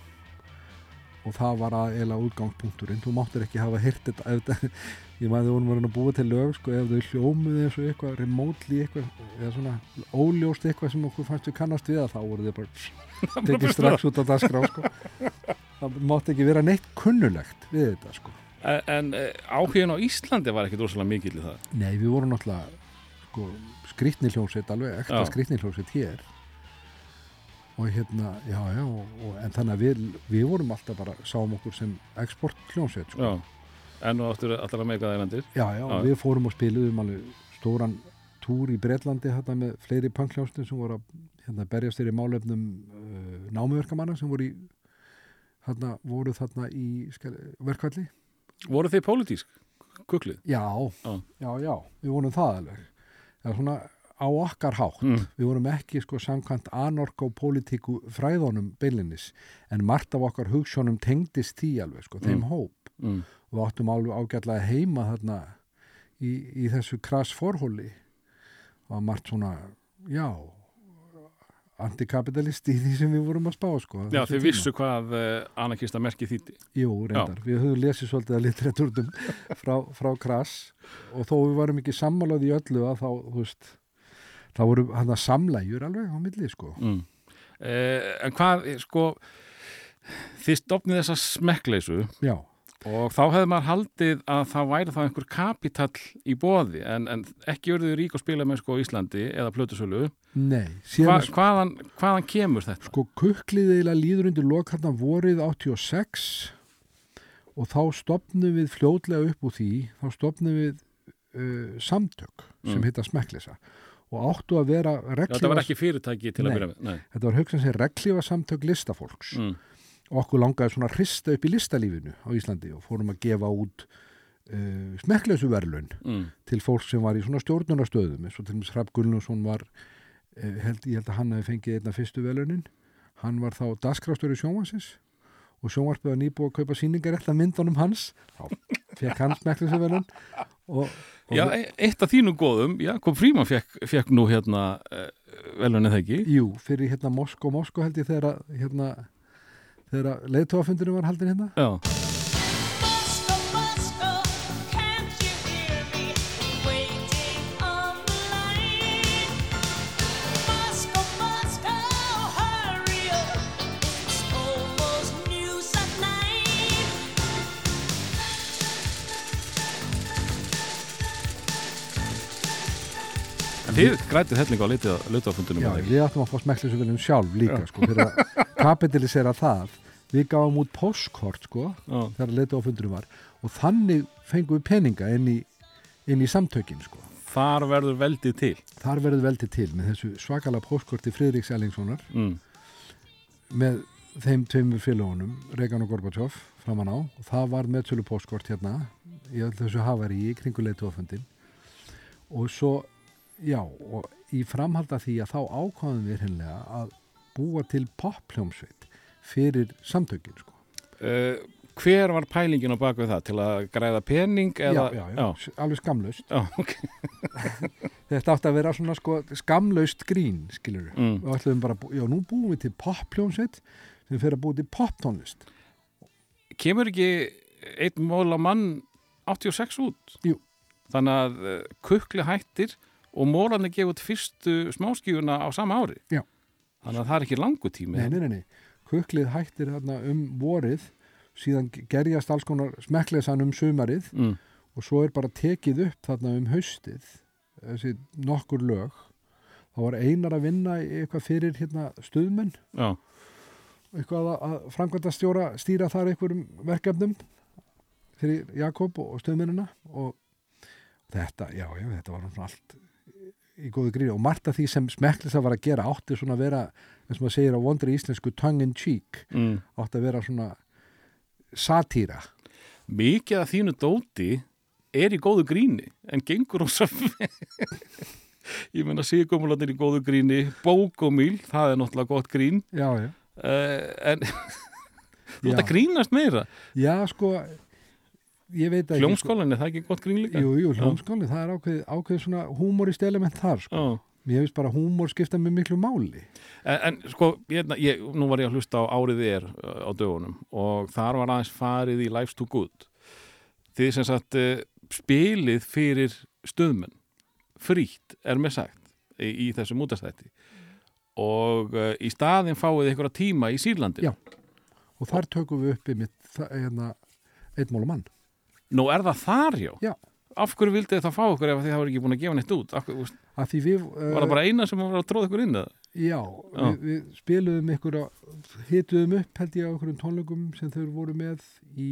og það var að eila útgangspunkturinn þú máttir ekki hafa heyrt þetta ég maður vorum að reyna að búa til lög sko, ef þau hljómuði eins og eitthvað remotely eitthvað, eða svona óljóst eitthvað sem okkur fannst við kannast við að þá voru þau bara tekið strax út á dagskrá sko. það mátti ekki vera neitt kunnulegt við þetta sko. En, en eh, áhugin á Íslandi var ekkit rosalega mikill í það. nei, við vorum náttúrulega sko, skrýtni hljómsveit alveg, ekta Já. skrýtni hljómsveit hér og hérna, já, já og, og, en þannig að við, við vorum alltaf bara sáum okkur sem export hljómsveit sko. En nú áttur allar að meika það einandir. Já, já, Já. við fórum og spiluðum alveg stóran túr í Bretlandi þetta með fleiri punkljónstum sem voru að hérna, berjast þér í málefnum uh, námuverkamanna sem voru í þarna, voru þarna í verkvalli. Voru þið pólitísk? Kuklið? Já, Já. já, já, við vorum það alveg. Það er svona á okkar hátt. Mm. Við vorum ekki sko samkvæmt anorka og pólitíku fræðunum beilinnis en margt af okkar hugssjónum tengdist því alveg sko, þeim Mm. hóp. Mm. við áttum alveg ágætlega heima þarna í, í þessu krass forhóli og margt svona, já antikapitalisti í því sem við vorum að spá sko, Já, tíma. vissu hvað uh, anarkista merki þýtti. Jú, reyndar, við höfum lesið svolítið að litteratúrdum frá, frá krass og þó við varum ekki sammálaði í öllu að þá, þú veist þá voru hann að samlægjur alveg á milli sko. Mm. Uh, en hvað, eh, sko, þið stopnið þessa smekkleysu Já, og þá hefði maður haldið að það væri þá einhver kapitall í bóði en, en ekki verður rík að spila með sko Íslandi eða plötusölu. nei Hva, síðan hvaðan, hvaðan kemur þetta? Sko kukklið eiginlega líður undir lokarna vorið 86 og þá stopnum við fljótlega upp úr því, þá stopnum við uh, samtök sem Mm. heita smekklisa og áttu að vera Já, reglífa, þetta var ekki fyrirtæki til Nei. að byrja með. Nei. þetta var hugsan sem reglífa samtök listafólks Mm. Og okkur langaði svona að hrista upp í listalífinu á Íslandi og fórum að gefa út uh, smekkleysu verðlun Mm. til fólk sem var í svona stjórnunastöðum eins og til dæmis Hrafn Gullnússon var eh, held, ég held að hann hefði fengið einna fyrstu velunin hann var þá dasgrástöru sjónvansins og sjónvarpið var nýbúið að kaupa sýningar eftir myndunum hans þá fekk hann smekkleysu verðlun og, og Já, e- eitt af þínum góðum, Jakob Fríman fekk, fekk nú hérna uh, velunni það ekki. jú, fyrir hérna Moskó, Moskó held ég þegar að, hérna þegar leiðtóafundurinn var haldin hérna? Já, þið grætið helling á lutafundunum Já, við áttum að fá smekkleysu verðlun sjálf líka sko, fyrir að kapitalisera það. Við gáum út postkort sko Já, þegar leiðtóafundurinn var og þannig fengum við peninga inn í, inn í samtökin sko. Þar verður veldið til. Þar verður veldið til með þessu svakala póskorti Friðriks Ellingssonar mm. með þeim tveimur félagunum, Regan og Gorbachev framan á. Og það var meðsölu póskort hérna í öll þessu hafari í kringuleitu ofundin og svo, já og í framhalda því að þá ákváðum við hinnlega að búa til poppljómsveit fyrir samtökin sko. uh, Hver var pælingin á bakvið það? Til að græða pening? Eða? já, já, já, alveg skamlaust já ok þetta átti að vera svona sko skamlaust grín, skilur við mm. og ætlum bara, já nú búum við til poppljómsveit sem fyrir að búa til poptónlist Kemur ekki einn mól á mann 86 út? Jú. Þannig að uh, kukli hættir og mólarnir gefa út fyrstu smáskífuna á sama ári. Já. Þannig að það er ekki langu tími nei, nei, nei, nei, kuklið hættir þarna um vorið. Síðan gerjast alls konar smekklesan um sumarið. Mm. og svo er bara tekið upp þarna um haustið þessi nokkur lög. Þá var einar að vinna eitthvað fyrir hérna stuðmenn. Já, eitthvað að, að framkvæmda stjóra stýra þar einhverjum verkefnum fyrir Jakob og stuðmennina. Og þetta, já, já, þetta var allt í góðu gríð og margt af því sem smekklisa var að gera átti svona að vera, eins og maður segir á vondri íslensku tongue in cheek, mm. átti að vera svona satýra. Mikið af þínu dóti er í góðu gríni en gengur ósa ég menna sigumulatir í góðu gríni bókomíl, það er náttúrulega gott grín. Já, já, uh, en þú Já. að grínast meira. Já, sko ég veit ekki hljómskólan er það ekki gott grín líka? Jú, jú, hljómskáli, það er ákveð, ákveð svona húmorist element þar, sko. Já. Mér finnst bara húmor skipta með miklu máli. En, en sko, ég, ég, nú var ég að hlusta á Árið er uh, á dögunum og þar var aðeins farið í Life's Too Good því sem sagt uh, spilið fyrir stöðmenn frítt er með sagt í, í þessum útastætti og uh, í staðin fáið einhverja tíma í Sýrlandi Já. Og þar tökum við upp í mitt, Nú er það þar, já? Já. Af hverju vildi þið þá fá okkur ef þið hafa ekki búin að gefa neitt út? Hverju- við... Uh, var það bara eina sem var að tróða ykkur inn? Já, Já. Við, við spiluðum ykkur, hituðum upp held ég á ykkurum tónleikum sem þau voru með í,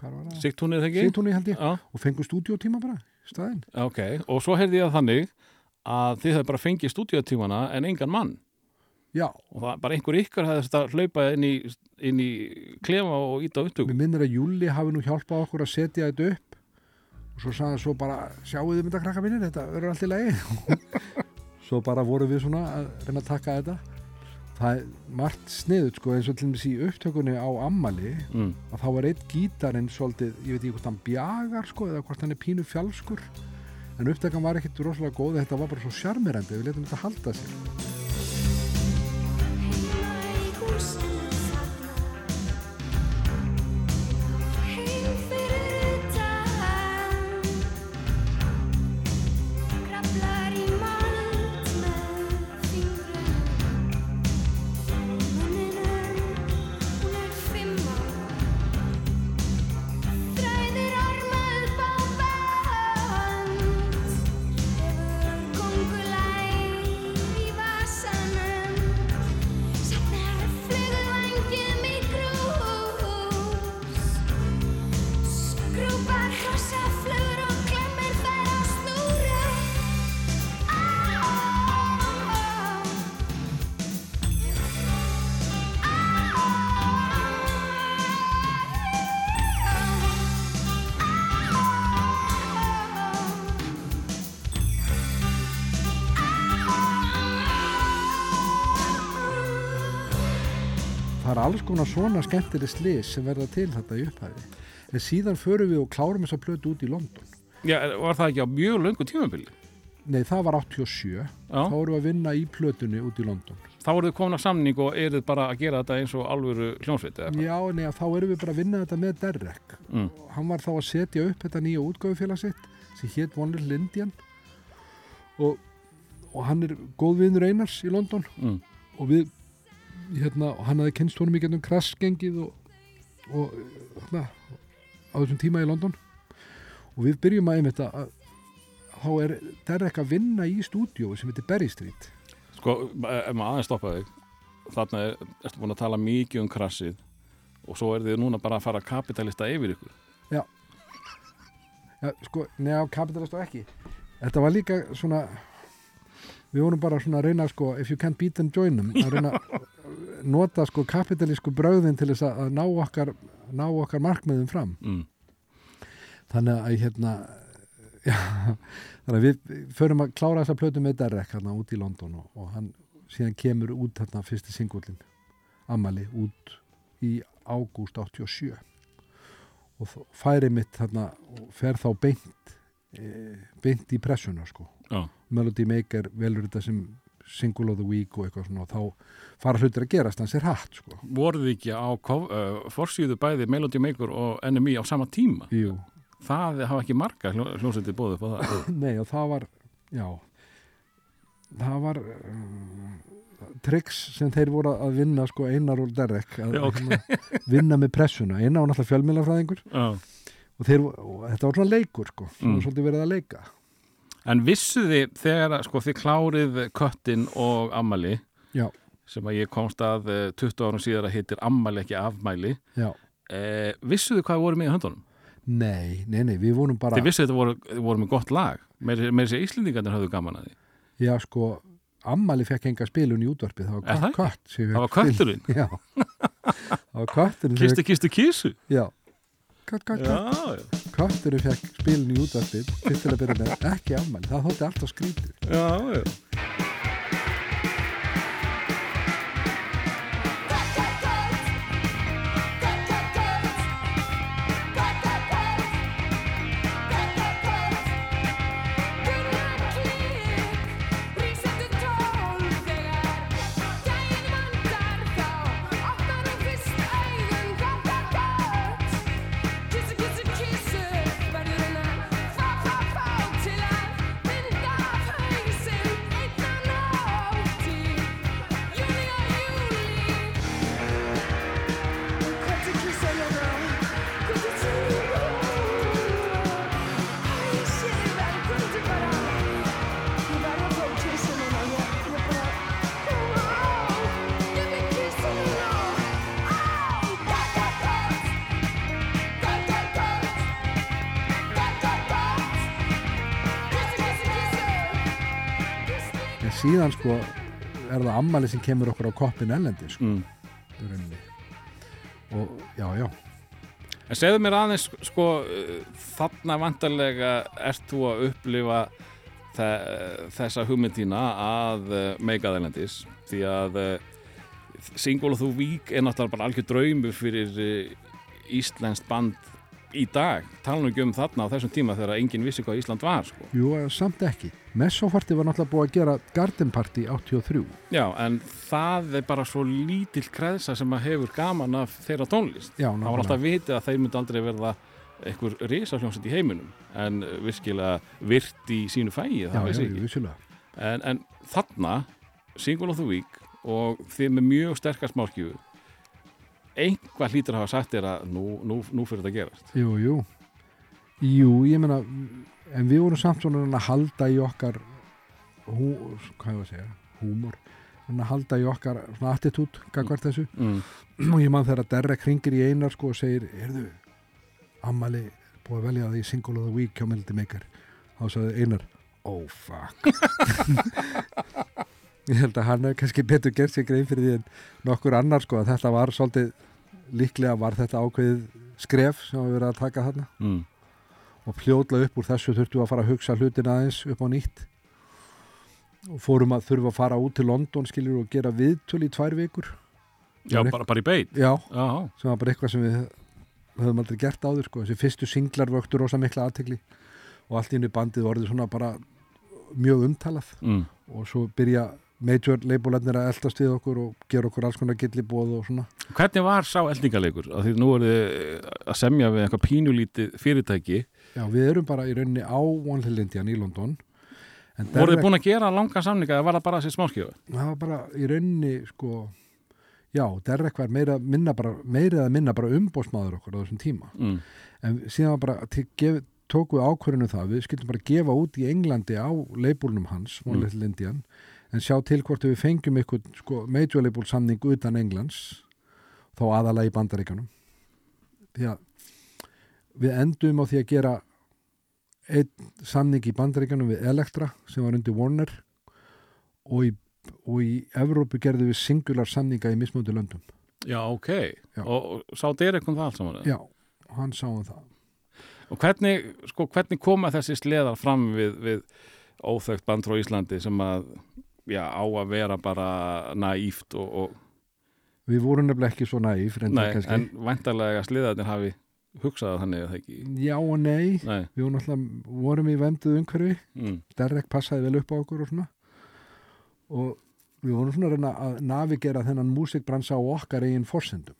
hvað var það? Sigtúnið þegar ekki? Sigtúni held ég. Já, Og fengu stúdíótíma bara, staðinn. ok. Og svo heyrði ég að þannig að þið hefði bara fengið stúdíotímana en engan mann. Já, og það bara einhver ykkar hefði þetta hlaupa inn í, inn í klefa og íta á upptöku mér minnir að Júli hafi nú hjálpað okkur að setja þetta upp. Og svo hann svo bara sjáu þið mynda krakka mínir, þetta verður allt í lagi. Svo bara vorum við svona að reyna að taka þetta. Það er margt sniðut sko eins og til dæmis í upptökunni á ammali mm. að þá var eitt gítarinn svolítið, ég veit ekki hvort hann bjagar sko eða hvort hann er pínu fjálskur en upptökan var ekkit rosalega góð þetta var bara svo sjarmirandi, við letum þetta halda sér alls konar svona skemmtileg slis sem verða til þetta í upphæði en síðan förum við og klárum þessa plötu út í London Já, var það ekki á mjög löngu tímabili? nei það var 87 Já, þá erum við að vinna í plötunni út í London þá voruð þið komin að samning og eruð bara að gera þetta eins og alvöru hvað? já nei þá erum við bara að vinna þetta með Derek Mm. hann var þá að setja upp þetta nýja útgáfufélag sitt sem hétt One Little Indian og, og hann er góð vinnur Einars í London Mm. og við hérna, hann hafði kynst honum í gennum krassgengið og, og hérna, á þessum tíma í London. Og við byrjum að einmitt að þá er Derek að vinna í stúdíói sem heitir Berry Street. Sko, ef maður aðeins stoppa þig. Þarna er, ertu búin að tala mikið um krassið og svo er þið núna bara að fara kapitalista yfir ykkur. Já, sko, neða kapitalist og ekki. Þetta var líka svona við vorum bara svona að reyna sko if you can't beat them join them. Að reyna að nota sko kapitalísku bröðin til þess að ná okkar ná okkar markmiðum fram. Mm. þannig að hérna já, þannig að við förum að klára þessa plötu með Derek hérna út í London og, og hann síðan kemur út hérna fyrsti singullin Amali út í ágúst 87 og færi mitt hérna og fer þá beint e, beint í pressuna sko Já. Melody Maker velur þetta sem single of the week og eitthvað svona og þá fara hlutir að gerast hans er hatt sko voruð þið ekki á uh, forsýðu bæði Melody Maker og NME á sama tíma Jú. það hafa ekki marga hljó, hljómsveitir bóðið på það Nei og það var já það var uh, triks sem þeir voru að vinna sko Einar og Derek að Já, ok. hérna, vinna með pressuna Einar var náttúrulega fjölmjölafræðingur Já. og, þeir, og þetta var svona leikur sko Mm. mm. svolítið verið að leika En vissuð þið þegar að, sko, þið klárið köttin og ammali Já. sem að ég komst að eh, 20 árum síðar að heitir ammali ekki afmæli. Já, eh, vissuð þið hvað voru með í höndunum? nei, nei, nei, við vorum bara Þið vissuð þetta voru, voru með gott lag. Með, með þessi Íslendingarnir höfðu gaman að því. Já sko Ammali fekk enga spilun í útvarpið. Það var kött, kött Það var kötturinn? já, það var kötturinn Kistu, kistu, kísu já, kött, kött, kött. Já, kötturinn fekk spilun í útvarpið fyrst til að byrja með, ekki Ammali það þótti alltaf skrítið já, já síðan sko er það Ammali sem kemur okkur á koppin ellendi sko, mm. og já, já En segðu mér aðeins, sko, þarna vantarlega ert þú að upplifa þe þessa hugmyndína að uh, meika þælendis því að uh, Single of the Week er náttúrulega bara algjör draumur fyrir uh, Íslenskt band í dag. Tala nú ekki um þarna á þessum tíma þegar enginn vissi hvað Ísland var, sko. Jú, eh, samt ekki. Messofarti var náttúrulega búið að gera Garden Party 83. Já, en það er bara svo lítill kreðsa sem að hefur gaman af þeirra tónlist. Já, Það var alltaf vitið að þeir myndi aldrei verða einhver risafljónsett í heiminum en virkilega virt í sínu fæi, Já, já, vissulega. En, en þarna, Single of the Week og þið með mjög sterkar smáskjöfu, einhvað hlýtur að hafa sagt þér að nú, nú, nú fyrir þetta að gerast. Jú, jú. Jú, ég meina, en við vorum samt svona að halda í okkar, hú, hvað ég var að segja, húmor, að halda í okkar svona attitút, gagvart þessu. Mm. og ég man þegar Derek ringir í einar sko og segir, heyrðu Amali búið að velja því single of the week hjá Melody Maker þá sagði einar, oh fuck ég held að hann er kannski betur gert sér grein fyrir því en nokkur annar sko að þetta var svolítið líklega var þetta ákveðið skref sem var verið að taka þarna Mm. Og fljóðla upp úr þessu þurftum við að fara að hugsa hlutin aðeins upp á nýtt og fórum að þurfa að fara út til London skiljur og gera viðtöl í tvær vikur Já, bara, bara í beit. já, Já, sem var bara eitthvað sem við höfum aldrei gert áður sko. þessi fyrstu singlar vöktu rosa mikla aðtegli og allt henni bandið orðið svona bara mjög umtalað mm. og svo byrja major leibularnir að eldast við okkur og gera okkur alls konar gillibóð og svona Hvernig var sá eldingaleikur? Af Því nú er þið að semja við eitthvað pínulítið fyrirtæki. Já, við erum bara í rauninni á Indian í London Voru þið búin að gera langa samninga eða var það bara þessi smáskjöfu? það var bara í rauninni sko já, Derek var meira, minna bara, meira eða minna bara umbósmaður okkur á þessum tíma Mm. en síðan var bara til, gef, tóku við ákvörðinu það við skildum bara gefa út í Englandi á leibúlnum hans, One Mm. En sjá til hvort við fengjum eitthvað sko, major label samning utan Englands þá aðalega í bandaríkanum því að við endum á því að gera einn samning í bandaríkjanum við Elektra sem var undir Warner og í, og í Evrópu gerðu við singular samninga í mismöndu löndum. Já, ok. Já. Og, sá Derek um það allt saman? Já, hann sá um það. Og hvernig, sko, hvernig koma þessi sleðar fram við, við óþögt band frá Íslandi sem að, já, á að vera bara naíft og, og Við vorum nefnilega ekki svo reyndar nei, en væntalega sleðarnir hafi hugsað þannig að það ekki. Já og nei, Nei, við vorum alltaf, vorum í venduð umhverfi, mm, Derek passaði vel upp á okkur og svona. Og við vorum svona að reyna að navigera þennan músikbransa á okkar eigin forsendum,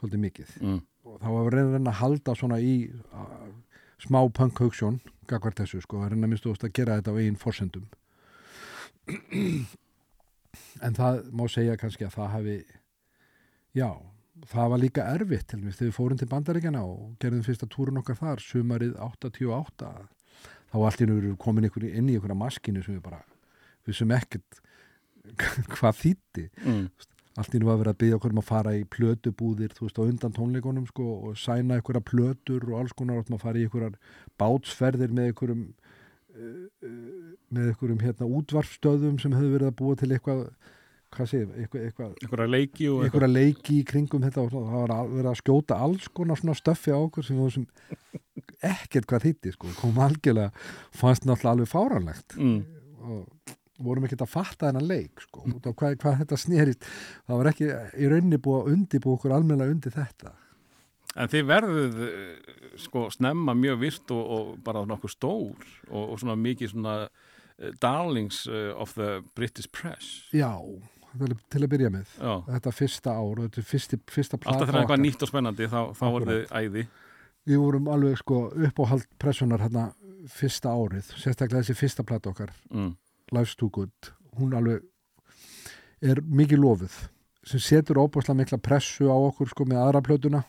svolítið mikið. mm, og þá var við að reyna að halda svona í uh, smá punk hugssjón gagvart þessu sko, að reyna að minnstu að gera þetta á eigin forsendum en það má segja kannski að það hafi já, það var líka erfitt til mér þegar við fórum til bandaríkjana og gerðum fyrsta túrun okkar þar, sumarið 88 þá allt í nú komin ykkur inn í ykkur maskinu sem við bara við sem ekkert hvað þýtti mm, allt í nú að vera að byggja okkur um að fara í plötubúðir, þú veist, á undan tónleikunum sko, og sæna einhverja plötur og alls konar að fara í einhverjar bátsferðir með einhverjum uh, uh, með einhverjum hérna útvarfstöðum sem hefur verið að búa til eitthvað hvað segir, eitthvað, eitthvað leiki leiki í kringum þetta og það var að vera að skjóta alls konar svona stöffi á okkur sem, sem ekkert hvað þýtti sko, kom algjörlega fannst náttúrulega alveg fáranlegt mm, og vorum ekkert að fatta þennan leik sko, hvað, hvað þetta snerist. Það var ekki í rauninni búið að undibúið okkur almennilega undir þetta. En þið verðuð sko snemma mjög virt og, og bara nokkuð stór og, og svona mikið svona eh, darlings eh, of the British press. já, til, að byrja með. Já, þetta fyrsta ár þetta er fyrsti, fyrsta alltaf þegar eitthvað okkar. nýtt og spennandi þá, þá voruð þið æði. við vorum alveg sko upp á hald pressunar hérna fyrsta árið sérstaklega þessi fyrsta plata okkar Mm, Life's Too Good. Hún alveg er mikið lofuð sem setur óbúslega mikla pressu á okkur sko með aðra plötuna.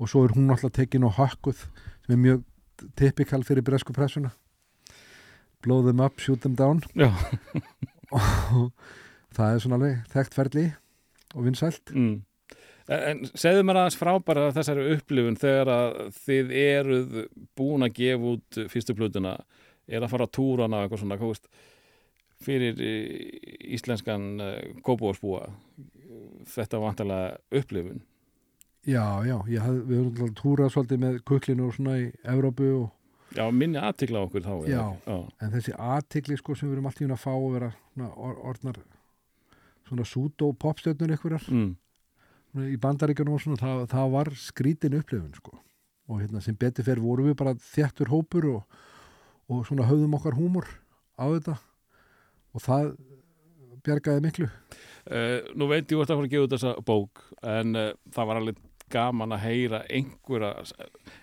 Og svo er hún alltaf tekin og hökkuð sem er mjög typikal fyrir bresku pressuna. Blow them up, shoot them down. Og það er svona alveg þekkt ferli og vinsælt mm. En, segðu mér aðeins frá bara þessari upplifun þegar að þið eruð búin að gefa út fyrstu plötuna, er að fara að túrana og eitthvað svona, hvað veist, fyrir eh, íslenskan kópúarsbúa, þetta var vantarlega upplifun. já, já, haf, við höfum túrað svolítið með kuklinu og svona í Evrópu og, Já, minni aðtikla okkur þá. Já. Já. en þessi aðtikli sko sem við erum alltaf að fá að vera orðnar svona sútó popstjörnur ykkurar Mm. í bandaríkjunum og svona, það, það var skrítin upplifun sko. Og hérna sem betur fyrir vorum við bara þjættur hópur og, og svona höfðum okkar húmor á þetta. Og það bjargaði miklu. Uh, nú veit ég fór að gefa út þessa bók en uh, það var alveg gaman að heyra einhverja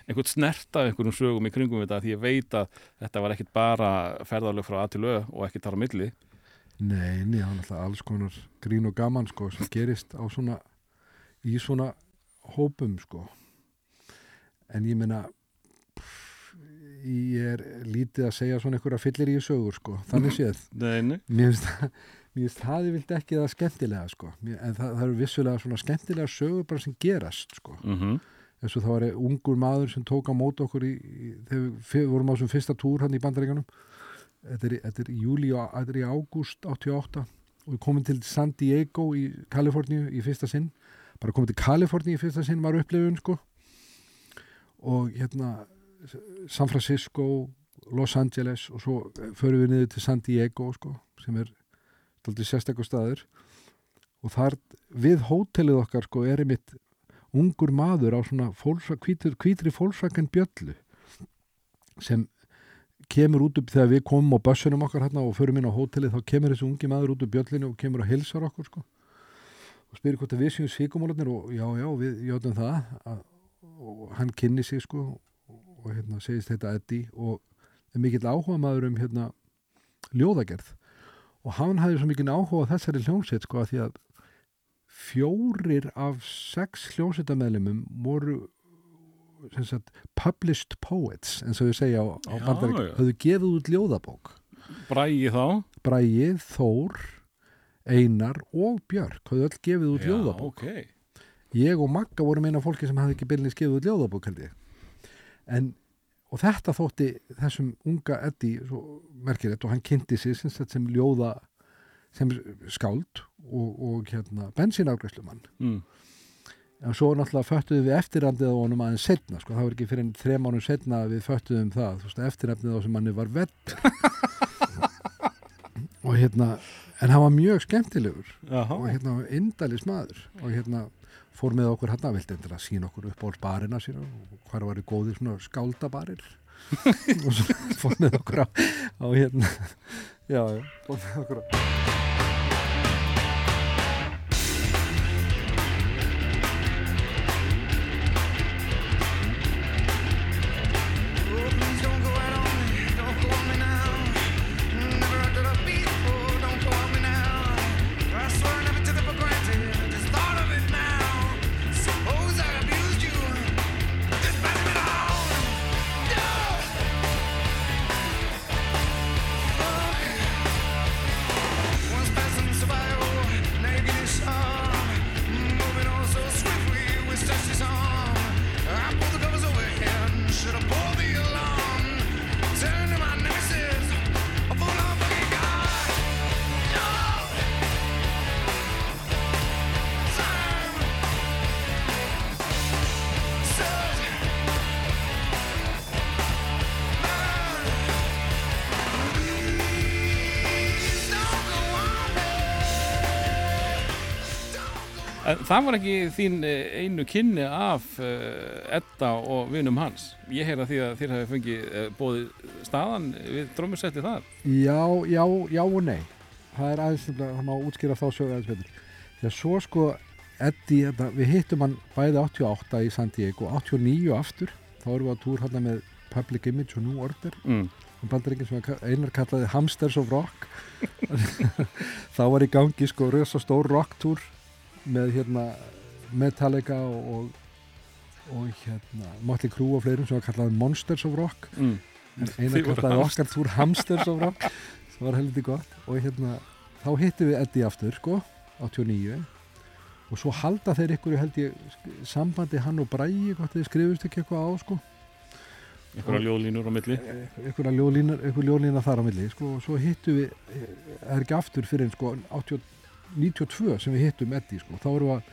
einhvern snerta einhverjum sögum í kringum þetta því ég veit að þetta var ekkit bara ferðarlög frá A til Ö og ekkit þar á milli Nei, nei, hann alltaf alls konar grín og gaman sko sem gerist á svona í svona hópum sko. En ég meina ég er lítið að segja svona einhverja fyllir í sögur sko, þannig séð. Nei, nei. mér finnst það það ég vilt ekki það skemmtilega sko. En það, það eru vissulega svona skemmtilega sögur bara sem gerast sko. Mm eins og það var ungur maður sem tók á mót okkur í, í, þegar við vorum á þessum fyrsta túr hann í bandaríkanum þetta er, í- júli og þetta er í ágúst 88 og við komum til San Diego í Kaliforníu í fyrsta sinn. Bara komum til Kaliforníu í fyrsta sinn var upplifun sko. Og hérna San Francisco Los Angeles og svo förum við niður til San Diego sko, sem er daldið sérstakku staður. Og þar við hótelið okkar sko er einmitt ungur maður á svona fólsa, hvítur, hvítri fólksvakan bjöllu sem kemur út upp þegar við komum á bussunum okkar hérna og förum inn á hótelið þá kemur þessi ungi maður út upp bjöllinu og kemur og hilsar okkur sko. Og spyrir hvort að við séum svíkumólarnir og já, já, við jótum það að, og hann kynni sig sko og hérna segist þetta Eddie og er mikill áhuga maður um hérna ljóðagerð. Og hann hafði svo mikinn áhuga þessari hljómsveit sko að því að fjórir af sex hljómsveitameðlumum voru sagt, published poets eins og við segja á, á bandarík höfðu gefið út ljóðabók. Brægi þá? Bragi, Þór, Einar og Björk höfðu öll gefið út Já, ljóðabók. ok. Ég og Magga vorum eina fólki sem hafði ekki byrjunni skefið út ljóðabók held ég. En og þetta þótti þessum unga Eddi svo merkilegt og hann kynnti sig sem, sem ljóða sem skáld og, og hérna bensínafgræslumann mm. En svo náttúrulega föttuðum við eftirrandið á honum aðeins setna sko, það var ekki fyrir enn þrem ánum setna að við föttuðum það, þú veist, eftirrandið á sem manni var vett. Og hérna en hann var mjög skemmtilegur. Jaha. og hérna indælis maður. Og hérna fór með okkur hérna vildi endilega sína okkur upp á barina sína og hvar var í góðir svona skáldabarir. Og svo fór með okkur á, á hérna já, já, fór með okkur á það var ekki þín eh, einu kynni af uh, Edda og vinum hans. Ég heyra því að þér hafi fengið uh, bóðið staðan við drömmusetti þar. Já, já, já og nei það er aðeins, það má útskýra þá sögur aðeins betur þegar svo sko þetta, við hittum hann bæði 88 í San Diego, 89 aftur þá erum við á túr hann með Public Image og New Order Mm. að einar kallaði Hamsters of Rock þá var í gangi sko rösa stór rocktúr með hérna Metallica og, og, og hérna Motley Crue og fleirum sem var kallaði Monsters of Rock. Mm. en voru kallaði okkar túr Hamsters of Rock. Það var helviti gott. Og hérna þá hittum við Eddie aftur sko 89 og svo halda þeir ykkur held ég sambandi hann og Bræi skrifust ekki eitthvað á sko. Einhverja ljóðlínur á milli. ljóðlínar, einhver ljóðlínar þar á milli sko, og svo hittum við eh, er ekki aftur fyrir en sko 80, 92 sem við hittum Eddie sko, þá erum við að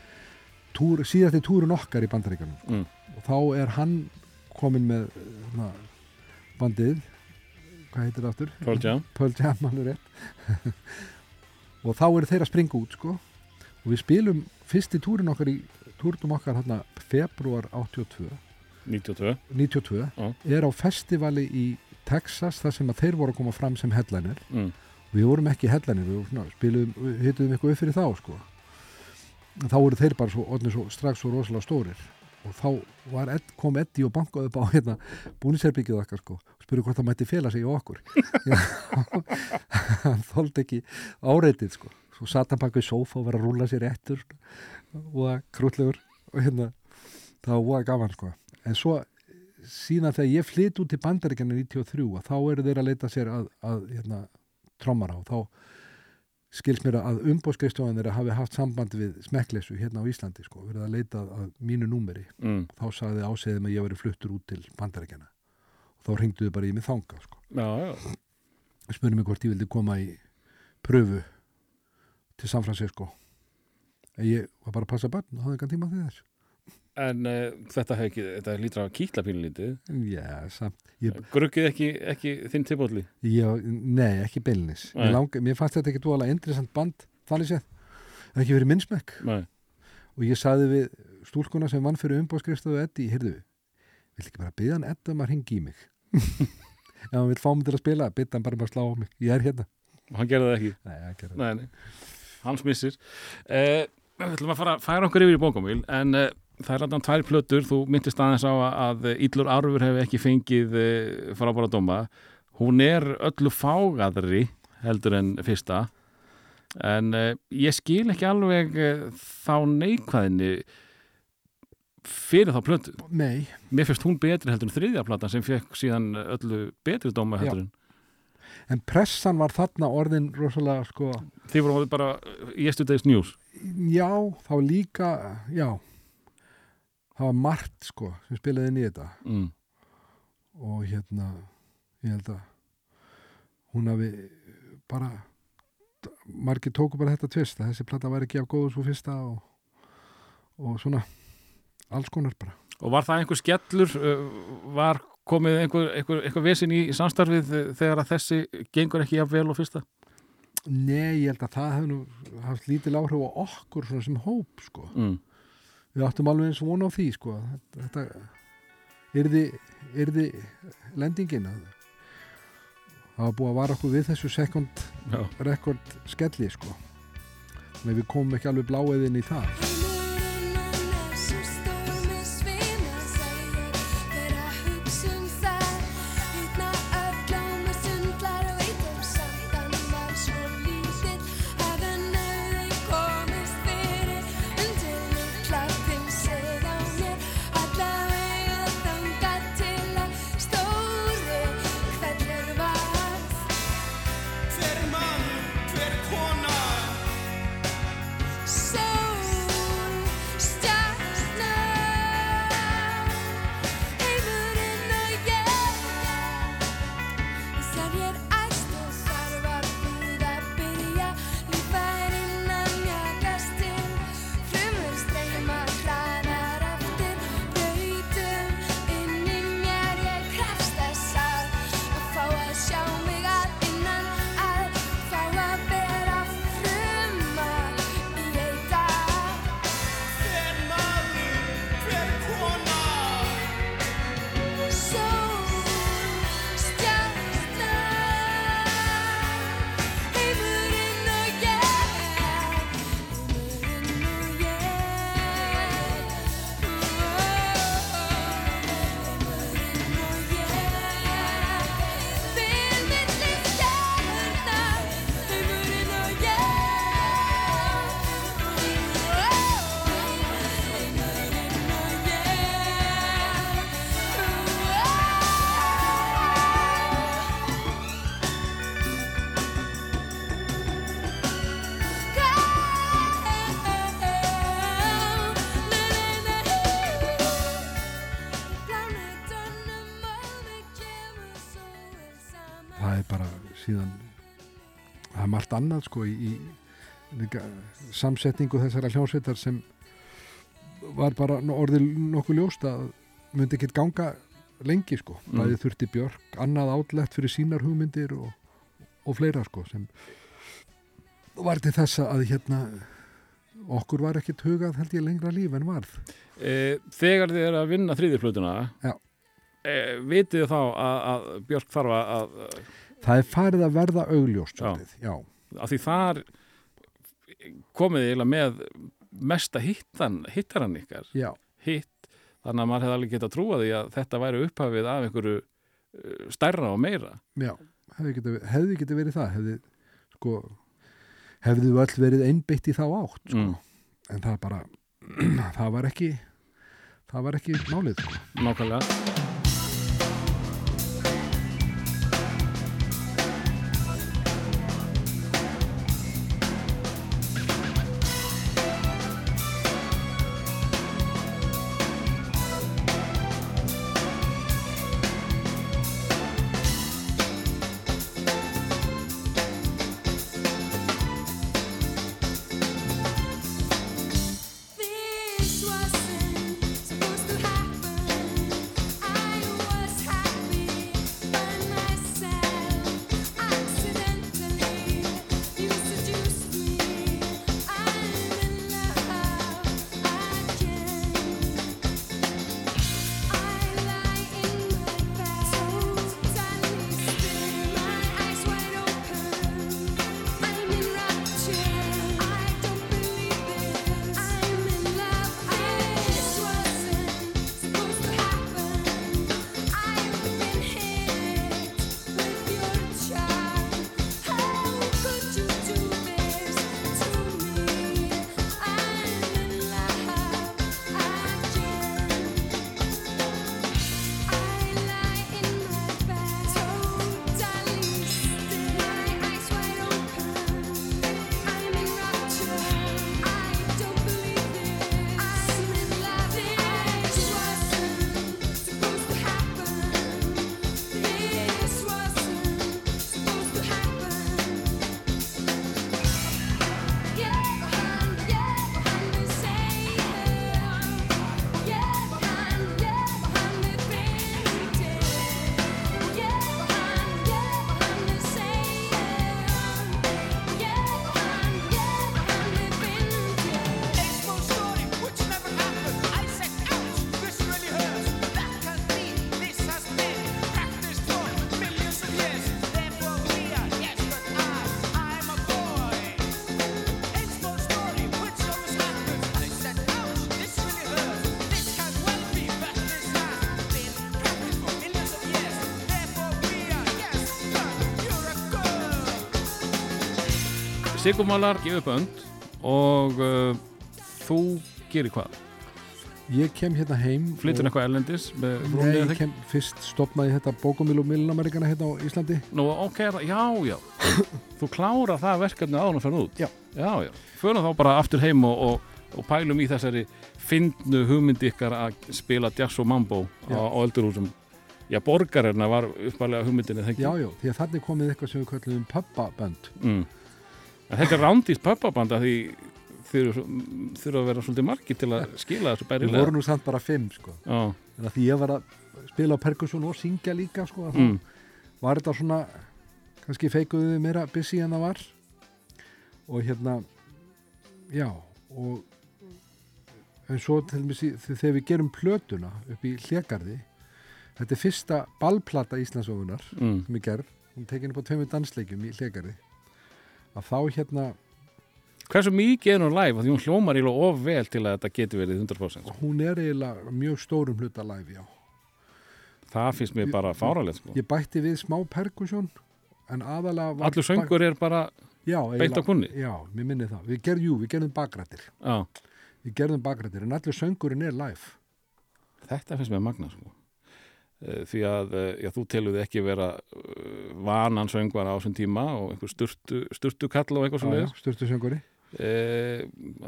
túr, síðasti túrun okkar í bandaríkanum sko. Mm. og þá er hann komin með na, bandið hvað heitir það aftur? Pearl Jam. Pearl Jam, er og þá eru þeir að springa út sko og við spilum fyrsti túrin okkar í túrnum okkar hérna februar 82 92. 92 Já. er á festivali í Texas þar sem að þeir voru að koma fram sem headliner Mm. Við vorum ekki headliner, við svona, spilum hittum eitthvað upp fyrir þá sko. Þá voru þeir bara svo, svo strax svo rosalega stórir. Og þá Ed, kom Eddi og bankaði upp á hérna búniserbyggið okkar sko og spurði hvort það mætti fela sig í okkur. Hann þóldi ekki áreitið sko. Svo satt hann baka í sófa og var að rúla sér eftir og að krútlegur og hérna það var gaman sko. En svo síðan þegar ég flytt út til bandaríkjana 93 að þá eru þeir að leita sér að, að hérna, trommara og þá skilst mér að umbóðskreistofan þeirra hafi haft samband við smekkleysu hérna á Íslandi sko, verið að leita að mínu númeri Mm. þá sagði áseðum að ég veri fluttur út til bandaríkjana og þá hringduðu bara í mig þanga sko. Já, já. spurði mig hvort ég vildi koma í pröfu til San Francisco en ég var bara að passa barn og hafði ekki tíma til þess En uh, þetta hefði ekki, þetta lítur að kýtla pínulítið. já, samt ég, Gruggið ekki, ekki þinn tilbóðli. ég, nei, ekki beilnis Nei. mér, mér fannst þetta ekki dvoðalega interessant band þannig séð, það er ekki verið minnsmekk og ég saði við stúlkuna sem vann fyrir umbóðskristofu Eddi, heyrðu, vill ekki bara byggja hann Edda um að ringi í mig ef hann vill fá mig til að spila, byggja hann bara um að slá á mig ég er hérna Hann gerði það ekki. nei, ég gerði það. Nei. Hans missir. Uh, við ætlum að fara að færa okkur yfir í bókamíl, en uh, það er alltaf tvær plötur. Þú myndist aðeins á að, Íllur Arfur hefur ekki fengið uh, frábæra dóma. Hún er öllu fágaðri heldur en fyrsta. En uh, ég skil ekki alveg uh, þá neikvæðinni fyrir þá plötu. nei, Mér finnst hún betri heldur en þriðja platan sem fekk síðan öllu betri dóma heldur en. en pressan var þarna orðin rosalega sko, Þið voru bara yesterday's news. já, þá líka já það var margt sko sem spilaði inn í þetta Mm. og hérna ég held að hún hafi bara margir tóku bara þetta tvist þessi plata væri ekki af góðu svo fyrsta og, og svona alls konar bara Og var það einhver skellur, uh, var komið einhver, einhver, einhver vesin í samstarfið uh, þegar að þessi gengur ekki jafn vel og fyrsta? Nei, ég held að það hefði nú haft lítil áhrif á okkur sem hóp sko. Mm. Við áttum alveg eins vona á því sko. Þetta yrði, yrði lendingin að það var búið að vara okkur við þessu second record skelli sko. Að við komum ekki alveg bláiðin í það. Annað sko í, í samsetningu þessara hljónsveitar sem var bara orðið nokkuð ljóst að myndi ekkert ganga lengi sko, Mm. bæði þurfti Björk annað átlegt fyrir sínar hugmyndir og, og fleira sko sem var til þess að hérna okkur var ekkert hugað held ég lengra líf en varð E, þegar þið eru að vinna þriðirplötuna, Já. e, vitið þá að, að Björk þarf að, að, það er farið að verða augljóst Já. já. Að því þar komið eiginlega með mesta hittan, hittaran ykkar, Já, hitt, þannig að maður hefði alveg getað trúað því að þetta væri upphafið af einhverju eh, stærra og meira. já, hefði getið, hefði getið verið það hefði, sko hefði við öll verið einbytt í þá átt sko. Mm. en það bara það var ekki það var ekki málið sko. Nákvæmlega. Sigurmálar gefur bönd og uh, þú gerir hvað? Ég kem hérna heim Flyttur og- eitthvað erlendis Nei, ég kem fyrst stopnaði þetta bókumil og millamerikana hérna á Íslandi Nú, ok, já, já Þú klárar það verkefni áður að ferða út Já. Já, já, förum þá bara aftur heim og, og, og pælum í þessari fyndnu hugmyndi ykkar að spila jazz og mambo á, Já. á öldurhúsum Já, borgarina var uppalega hugmyndinni Já, já, því að þannig komið eitthvað sem við kallum pubbabönd mm. En þetta er rándýst pöppabanda því þurfa að vera svolítið margir til að skila þessu Við bærilega. vorum nú samt bara fimm, sko. Já, En því ég var að spila á perkussun og syngja líka, sko mm. var þetta svona kannski feikuðu við meira busy en það var. Og hérna já, og en svo þegar við gerum plötuna upp í hlegarði þetta er fyrsta ballplata Íslandsóðunar Mm. sem er gerð, hún tekin upp á tveimur dansleikjum í hlegarði að þá hérna Hversu mikið er hún live? Því hún hljómar í of vel til að þetta geti verið 100% hún er eiginlega mjög stórum hluta live, já. Það finnst mér bara fáralegt sko. ég bætti við smá perkusjón en aðalega Allur söngur er bara já, beint á kunni já, mér minni það, við gerðum, jú, við gerðum bakrættir Já, við gerðum bakrættir, en allur söngurinn er live. Þetta finnst mér magna sko. Eh, Því að eh, já, þú teluði ekki vera uh, vanan söngvar á þessum tíma og einhver sturtu, sturtu kall og eitthvað svo styrtu sönguri eh,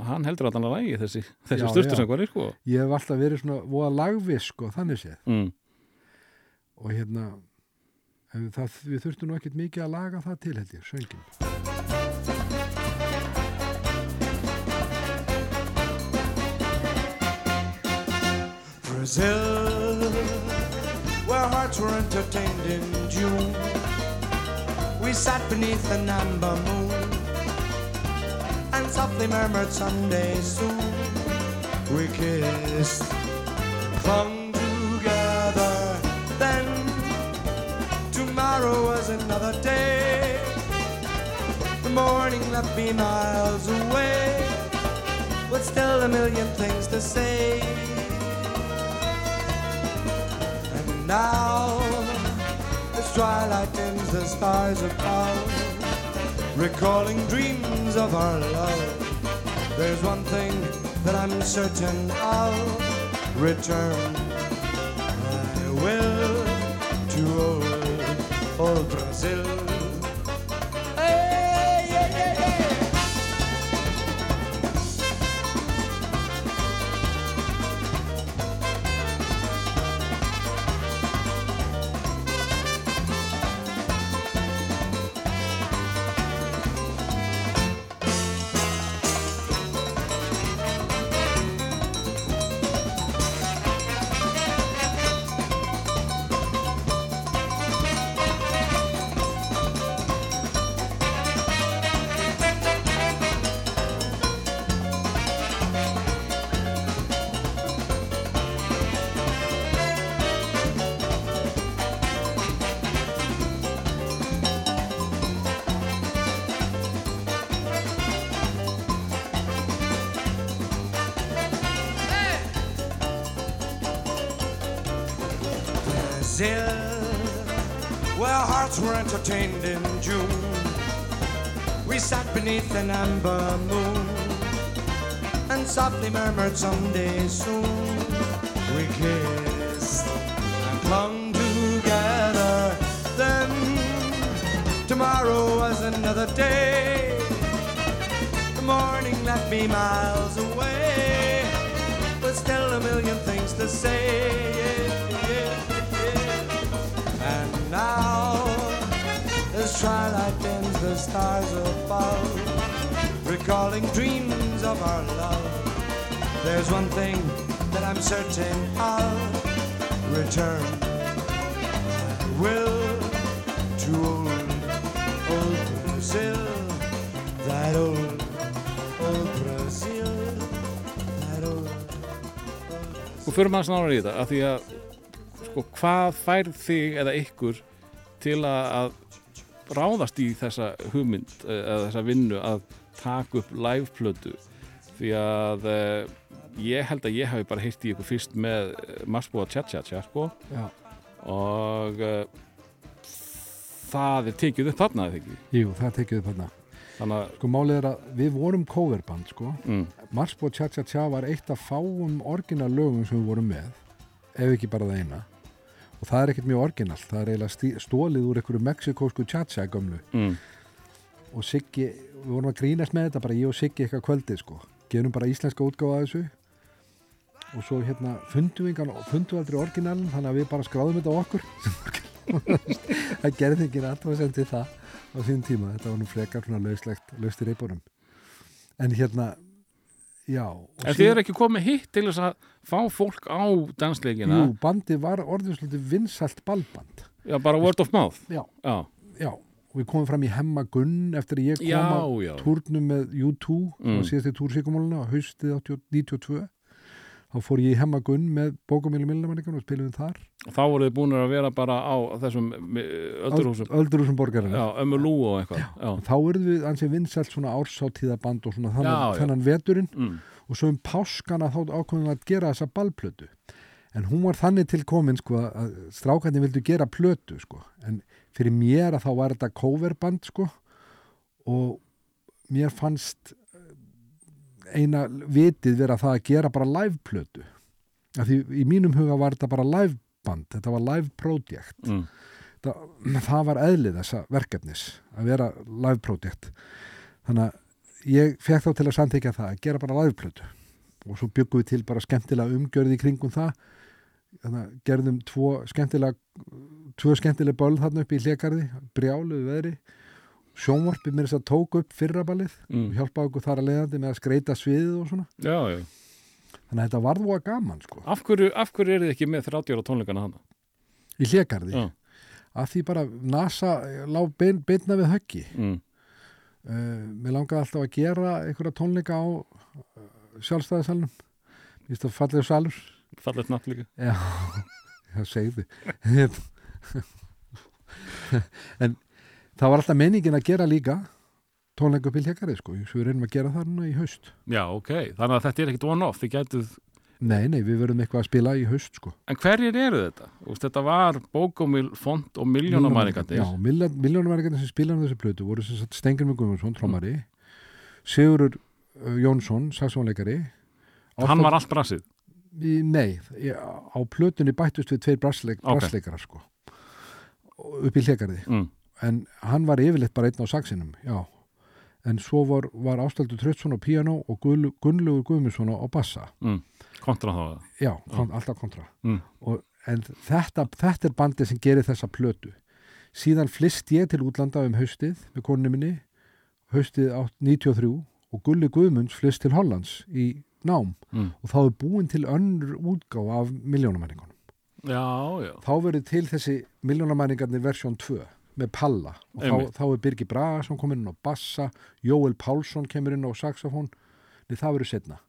Hann heldur að hann að lægi þessi, þessi Já, sturtu já. söngvari sko. ég hef alltaf verið svona voða lagvis sko, þannig séð mm. og hérna en það, við þurftum nú ekkert mikið að laga það til held ég, söngin Brazil, hearts were entertained in June. We sat beneath an amber moon and softly murmured Sunday soon. We kissed, clung together. Then tomorrow was another day. The morning left me miles away, with still a million things to say. Now, as twilight dims the stars above, recalling dreams of our love, there's one thing that I'm certain of return. I will to old, old Brazil. Entertained in June. We sat beneath an amber moon and softly murmured someday soon. We kissed and clung together. Then tomorrow was another day. The morning left me miles away, but still a million things to say. Twilight ends, the stars above, recalling dreams of our love. There's one thing that I'm certain of return. Will to old, old Brazil, that old, old Brazil, that old. Og fyrir maður snáður í þetta að því að sko, hvað fær þig eða ykkur til að ráðast í þessa hugmynd eh, eða þessa vinnu að taka upp liveplötu því að eh, ég held að ég hafi bara heyrt í ykkur fyrst með eh, Masbúa Tja Tja Tja sko. Já. og það er tekið upp þarna eða ekki? Jú, það tekið upp hérna þannig að Sko málið er að við vorum coverband sko. mm, Marsbo Cha Cha Cha var eitt af fáum orginal lögum sem við vorum með ef ekki bara það eina og það er ekkert mjög orginal það er eiginlega stólið úr einhverju mexikósku Cha gömlu. Mm, og Siggi, við vorum að grínast með þetta bara ég og Siggi eitthvað kvöldið sko. Gerum bara íslenska útgáfa að þessu. Og svo hérna fundum við við aldrei orginalin þannig að við bara skráðum þetta okkur. Það gerði ekki alltaf sem til það á sín tíma, þetta var nú frekar svona lauslegt, laust í reypunum en hérna já En þið er ekki komið hitt til þess að fá fólk á dansleikina? Jú, bandi var orðið svolítið vinsælt ballband. Já, bara word of mouth? Já, Já, já, við komum fram í Hemma Gunn eftir að ég kom á já. túrnum með U2 Mm. og síðast í túrsíkumáluna á haustið 80 92 þá fór ég í Hemma Gunn með bókamílu millinamæningan og spilum við þar Þá voruð þið búin að vera bara á þessum öldurhúsum Öldurhúsum borgarinn Já, ömmu lú og eitthvað Já, þá erum við ansið vinsælt svona ársáttíðaband og svona þannig, Já, já. þennan veturinn. Mm, og svo um páskana þá ákveðum við að gera þessa ballplötu. En hún var þannig til komin sko að strákandi vildu gera plötu sko. En fyrir mér að þá var þetta coverband sko. Og mér fannst eina vitið vera það að gera bara liveplötu af því í mínum huga var þetta bara liveband, þetta var live project. Mm, það, það var eðlið þessa verkefnis að vera live project. Þannig að ég fekk þá til að samþykja það að gera bara liveplötu og svo byggum við til bara skemmtilega umgjörði í kringum það. Þannig að gerðum tvo skemmtilega tvö skemmtilega böl þarna upp í hlekarði brjáluðu veðri sjónvarpi mér þess að tók upp fyrraballið og mm. hjálpaði okkur þar að leiðandi með að skreita sviðið og svona. Já, já. Þannig að þetta varð voða gaman sko. Af hverju, af hverju er þið ekki með 30 ára tónleikana hana? í hlekarði að því bara NASA lá bein, beinna við höggi mm, Uh, mér langaði alltaf að gera einhverja tónleika á uh, sjálfstæðisalunum Mér finnst það fallið salur. Fallið snapp líka. Já, það segði En það var alltaf meiningin að gera líka tónleika hljekari sko, við reynum að gera það núna í haust. Já, ok, þannig að þetta er ekkit one-off. Þið gætuð, Nei, nei, við verðum eitthvað að spila í haust sko. En hverjir eru þetta? Úst, þetta var bókumil, font og miljónamæringarnir Já, miljónumæringarnir sem spilaði þessu plötu voru sem sagt Stengir Mjög Guðmundsson, trómari Sigurur uh, Jónsson, saxónleikari. Hann var allt brassið nei, á plötunni bættust við tveir brassleikara sko. Upp í hlekarði mm, en hann var yfirleitt bara einn á saxinum já, en svo var, var Ástaldur Trötsson á piano og Gunnlaugur Guðmundsson á bassa. Mm, Kontra þá já, kon, alltaf kontra. Mm, og, en þetta, þetta er bandið sem gerir þessa plötu. Síðan flist ég til útlanda um haustið með konunni minni haustið átt 93 og Gulli Guðmunds flist til Hollands í nám. Mm. og þá er búin til önnur útgáfa af miljónamæningunum Já, já. Þá verður til þessi miljónamæningarnir versjón 2 með Palla. Og þá, þá er Birgir Bragason komin inn á bassa Jóel Pálsson kemur inn á saxofón. Nei, það verður setna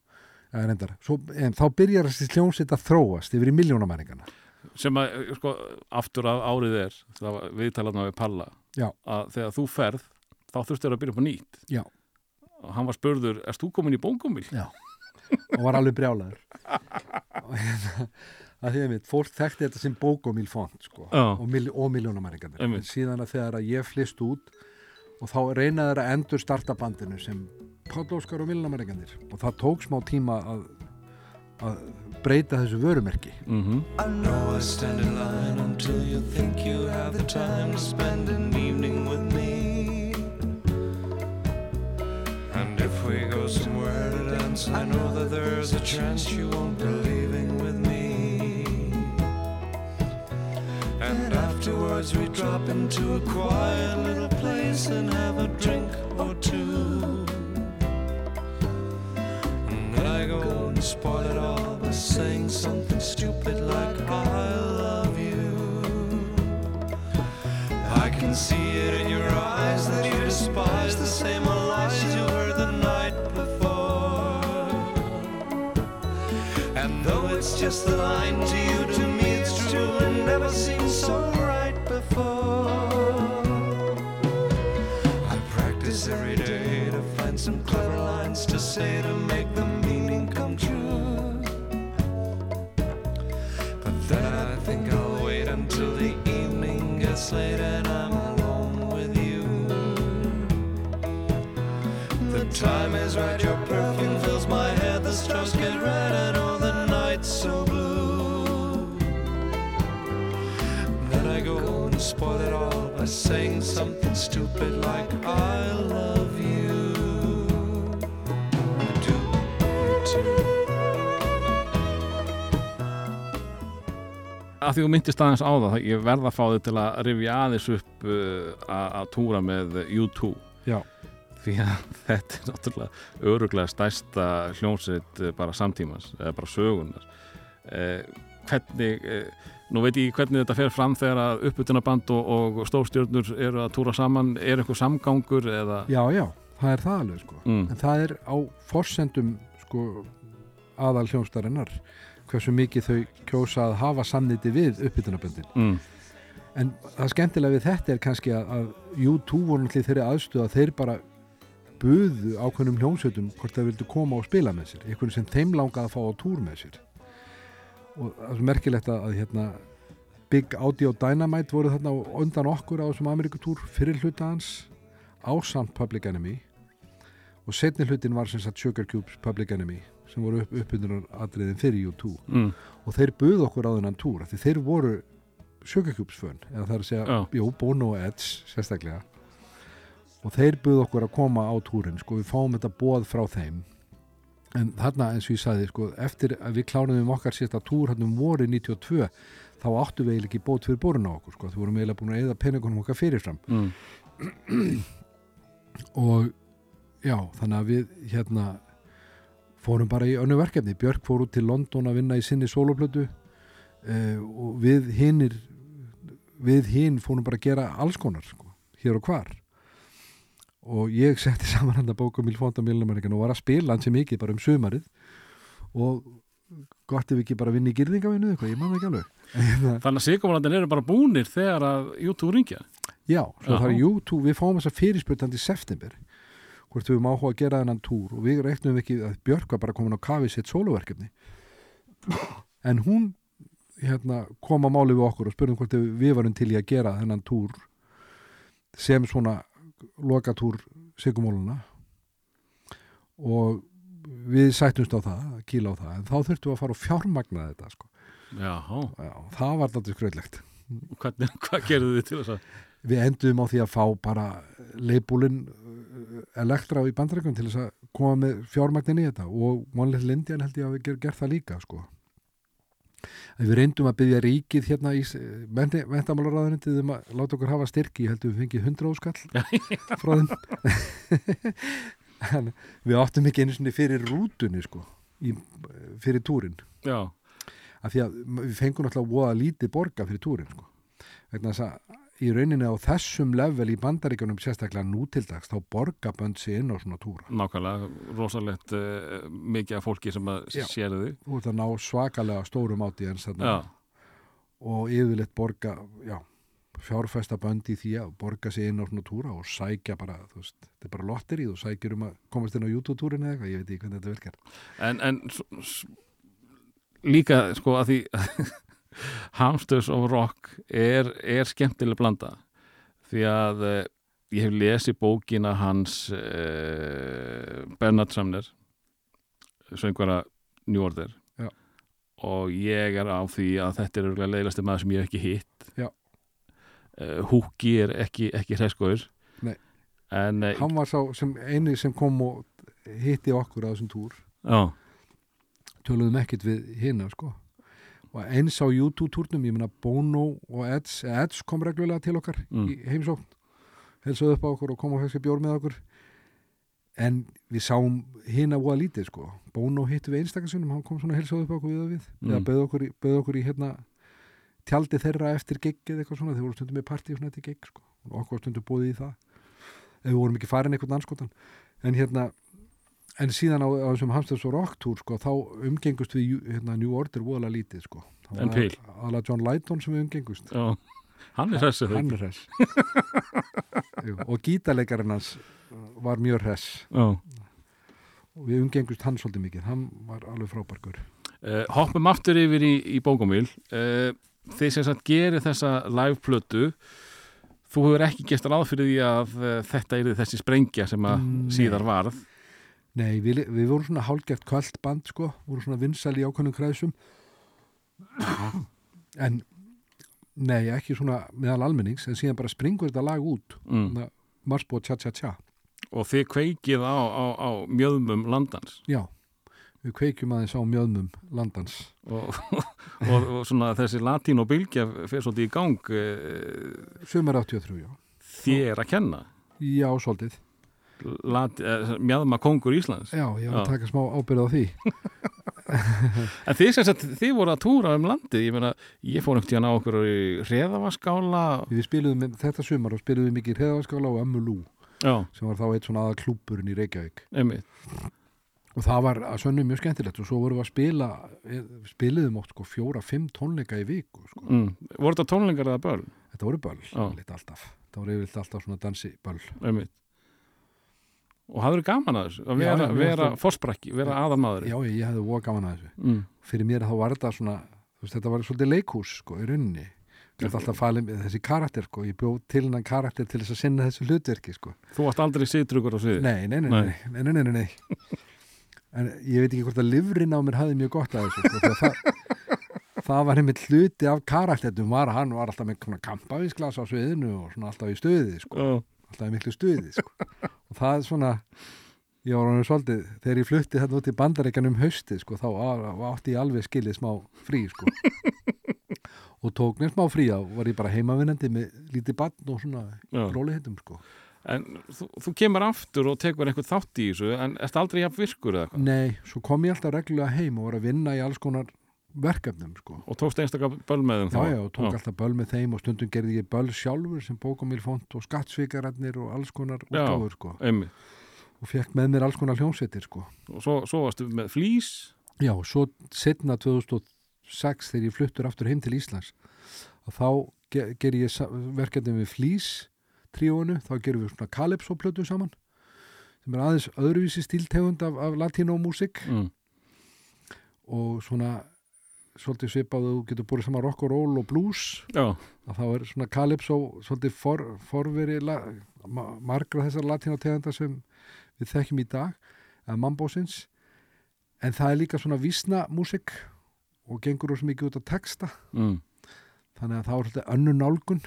en, reyndar, svo, en þá byrjar þessi hljómsveit að þróast yfir í miljónamæningarna sem að, sko, aftur að árið er það var viðtalarna við Palla Já. að þegar þú ferð þá þurftur að byrja upp á nýtt. Já. og hann var spurður, erst þú komin í bókumil? og var alveg brjálaður. Og hérna að því að mitt, fólk þekkti þetta sem bókomíl font sko, og, mil, og miljónamæringarnir en síðan að þegar að ég flist út og þá reynaði þeir að endur starta bandinu sem Páll Óskar og miljónamæringarnir og það tók smá tíma að, að breyta þessu vörumerki. Mm -hmm. I know I stand in line until you think you have the time to spend an evening with me. And if we go somewhere to dance, I know that there's a chance you won't be And afterwards we drop into a quiet little place and have a drink or two. And I go and spoil it all by saying something stupid like I love you. I can see it in your eyes that you despise the same old lies you heard the night before. And though it's just a line to you, time is right, your spoil it all by saying something stupid like I love you. I do, you too. að því þú myndist aðeins á það, ég verð að fá þig til að rifja aðeins upp uh, að að túra með U2 Já. því að þetta er náttúrulega öruglega stærsta hljómsveit uh, bara samtímans, eða bara sögunar eh, hvernig eh, nú veit ég hvernig þetta fer fram þegar að uppbytunaband og, og stórstjörnur eru að túra saman, er eitthvað samgangur eða? Já, já, það er það alveg sko. mm, en það er á forsendum sko, aðal hljónstarinnar hversu mikið þau kjósa að hafa samniti við uppbytunaböndin mm, en það skemmtilega við þetta er kannski að, að U2 voru náttúrulega þeirri aðstöð að þeir bara buðu ákveðnum hljómsveitum hvort það vildu koma og spila með sér. Einhvern sem þeim langaði að fá á túr með sér og það er merkilegt að, hérna, Big Audio Dynamite voru þarna á- undan okkur á þessum Amerikutúr fyrir hluta hans ásamt Public Enemy. Og setni hlutin var sem sagt Sugar Cubes Public Enemy sem voru upp, uppbyndunar atriðin fyrir U2 mm, og þeir buðu okkur á þennan túr því þeir voru Sugar Cubes fönn eða það er að segja, Já. jú, Bono og Edge sérstaklega. Og þeir buðu okkur að koma á túrin sko, við fáum þetta bóð frá þeim en þarna eins og ég sagði sko, eftir að við kláruðum okkar sérsta túr hann um voru 92 þá áttu við eiginlega ekki bót fyrir borun á okkur sko, þú vorum eiginlega búin að eða peningunum okkar fyrirfram. Mm, og já, þannig að við hérna fórum bara í önnu verkefni. Björk fór út til London að vinna í sinni soloplötu uh, og við hinnir við hinn fórum bara að gera alls konar sko, hér og hvar og ég setti saman hann að bóka Mil Fonda Milnamærikan og var að spila hans mikið bara um sumarið. Og gott ef ekki bara vinna í gyrðingavinu eitthvað, ég það ekki alveg. En, þannig að sigurvonandinn eru bara búnir þegar að U2 ringja Já, svo það er YouTube, við fáum þessa fyrirspurtandi í september hvort við höfum áhuga að gera þennan túr. Og við reiknum ekki að Björk var bara komin á kafi sitt sóluverkefni. En hún hérna, kom að máli við okkur og spurðum hvort við varum til í að gera þennan túr sem svona lokatúr Sigumóluna og við sættumst á það, að kýla á það en þá þurftum við að fara og fjármagna þetta sko. já, það var þetta skröðlegt hvernig, hvað gerðu þið til þess að við enduðum á því að fá bara leibúlin elektra í bandrækjum til þess að koma með fjármagnin í þetta og Monlith Lindian held ég að við ger, gert það líka sko. En við reyndum að byggja ríkið hérna í mentamálaráðunindið um að láta okkur hafa styrki, ég held við fengið 100 óskall frá þeim. Við áttum ekki einu sinni fyrir rútunni sko, í, fyrir túrin. Já, af því að við fengum náttúrulega voða lítið borga fyrir túrin sko. vegna þess að í rauninni á þessum level í bandaríkjunum sérstaklega nútildags þá borga bönd sig inn á svona túra. Nákvæmlega rosalegt uh, mikið af fólki sem að sér þið þú ert að ná svakalega stórum áti og yfirleitt borga já, fjárfesta bönd í því að borga sig inn á svona túra og sækja bara, þú veist, þetta er bara lotterið og sækjur um að komast inn á YouTube-túrin eða eitthvað, ég veit ekki hvernig þetta virkar. En, en líka sko að því Hamsters of Rock er, er skemmtileg blanda. Því að uh, ég hef lesið bókina hans uh, Bernard Sumner söngvara New Order. Já. og ég er á því að þetta er leiðilegasti maður sem ég hef ekki hitt. Uh, Húki er ekki, ekki hræskóður Nei. en uh, hann var sá sem eini sem kom og hitti okkur á þessum túr. Já, töluðum ekkert við hina sko og eins á YouTube-túrnum, ég meina Bono og Edge, Edge kom reglulega til okkar Mm. í heimsókn helsaði upp á okkur og kom og fekk sér bjór með okkur. En við sáum hina voða lítið sko. Bono hittu við einstakarsunum, hann kom svona helsaði upp á okkur við og við, Mm. eða bauð okkur, okkur í hérna tjaldi þeirra eftir gig eða eitthvað svona, þeir voru stundum með partí svona eftir gig sko, og okkur stundum búið í það. Ef við vorum ekki farin eitthvað anskotan en hérna en síðan á, á þessum Hamsters og Rock Tour sko, þá umgengust við hérna, New Order voðalega lítið sko. Það En var Pil? aðalega John Lydon sem við umgengust. Já. Hann er hressið hann er hress. Jú, og gítarleikarinn hans var mjög hress. Já. Og við umgengust hann svolítið mikið. Hann var alveg frábærkur. Uh, hoppum aftur yfir í, í bókumíl uh, þið sem sagt gerir þessa live plötu þú hefur ekki gest ráð fyrir því að uh, þetta er þessi sprengja sem að síðar varð Nei, við, við vorum svona hálgert kvöld band sko, vorum svona vinsæli í ákveðnum kræðsum. En nei, ekki svona meðal almennings, en síðan bara springur þetta lag út. Mm. Marsbo tja tja tja. Og þið kveikið á, á, á mjöðmum landans? Já, við kveikjum aðeins á mjöðmum landans. Og, og, og svona þessi latín og bylgja fyrir svolítið í gang uh, Sumar 83, já. þér að kenna? Já, svolítið Uh, mjöðma kongur Íslands. Já, ég var að taka smá ábyrð á því. En þið sem sagt, þið voru að túra um landið ég meina, ég fór einhvern tíðan á okkur í reðavaskála Við spiluðum þetta sumar og spiluðum mikið hreðarskála og Ömmulú já, sem var þá eitt svona aða klúburinn í Reykjavík. Einmitt. Og það var að sönnu mjög skemmtilegt. Og svo vorum við að spila við spiluðum oft sko fjóra, fimm tónleika í viku sko. mm. voru þetta tónlingar eða börn? þetta voru alltaf. Það voru yfirleitt alltaf svona dansi og það verður gaman að þessu? Að vera, já, vera það... fórsprakki, vera aðanmaður Já, ég hefði óg gaman að þessu. Mm. fyrir mér þá var þetta svona veist, þetta var svolítið leikús sko, í runni þessi karakter, sko. ég bjóð til hennan karakter til þess að sinna þessu hlutverki sko. Þú varst aldrei sýtrugur á svið Nei, nei, nei, nei, nei, nei en ég veit ekki hvort að livrin á mér hafði mjög gott sko, að þessu það, það var einmitt hluti af karaktertum var hann var alltaf með kampavísglas á sviðinu og alltaf í stöði sko. alltaf í miklu stöði sko og það er svona ég var hann svolítið, þegar ég flutti þetta út í bandaríkjanum hausti sko, þá átti ég alveg skilið smá frí sko. og tók mér smá frí á var ég bara heimavinnandi með lítið bann og svona já. róli hittum sko. en þú, þú kemur aftur og tekur eitthvað þátt í þessu en erst aldrei jafn virkur eða eitthvað Nei, svo kom ég alltaf reglulega heim og var að vinna í alls konar verkefnum sko. og tókst einstakar böl með þeim Já, já, og tók alltaf böl með þeim og stundum gerði ég böl sjálfur sem bókamílfont og skattsvikararnir og alls konar Já. útgáfur sko. og fekk með mér alls konar hljómsveitir sko. og svo, svo varstu með flýs Já, svo setna 2006 þegar ég fluttur aftur heim til Íslands og þá ge ger ég verkefni við Flís tríónu, þá gerum við svona Calypso plötu saman sem er aðeins öðruvísi stíltegund af, af latínómúsik mm. og svona svolítið svipað að þú getur búið saman rock og roll og blues. Já, að þá er svona Calypso svolítið for, forveri la, ma, margra þessar latínotegunda sem við þekkjum í dag að mambósins. En það er líka svona vísna músik og gengur úr mikið út á texta. Mm. þannig að það var svolítið önnu nálgun.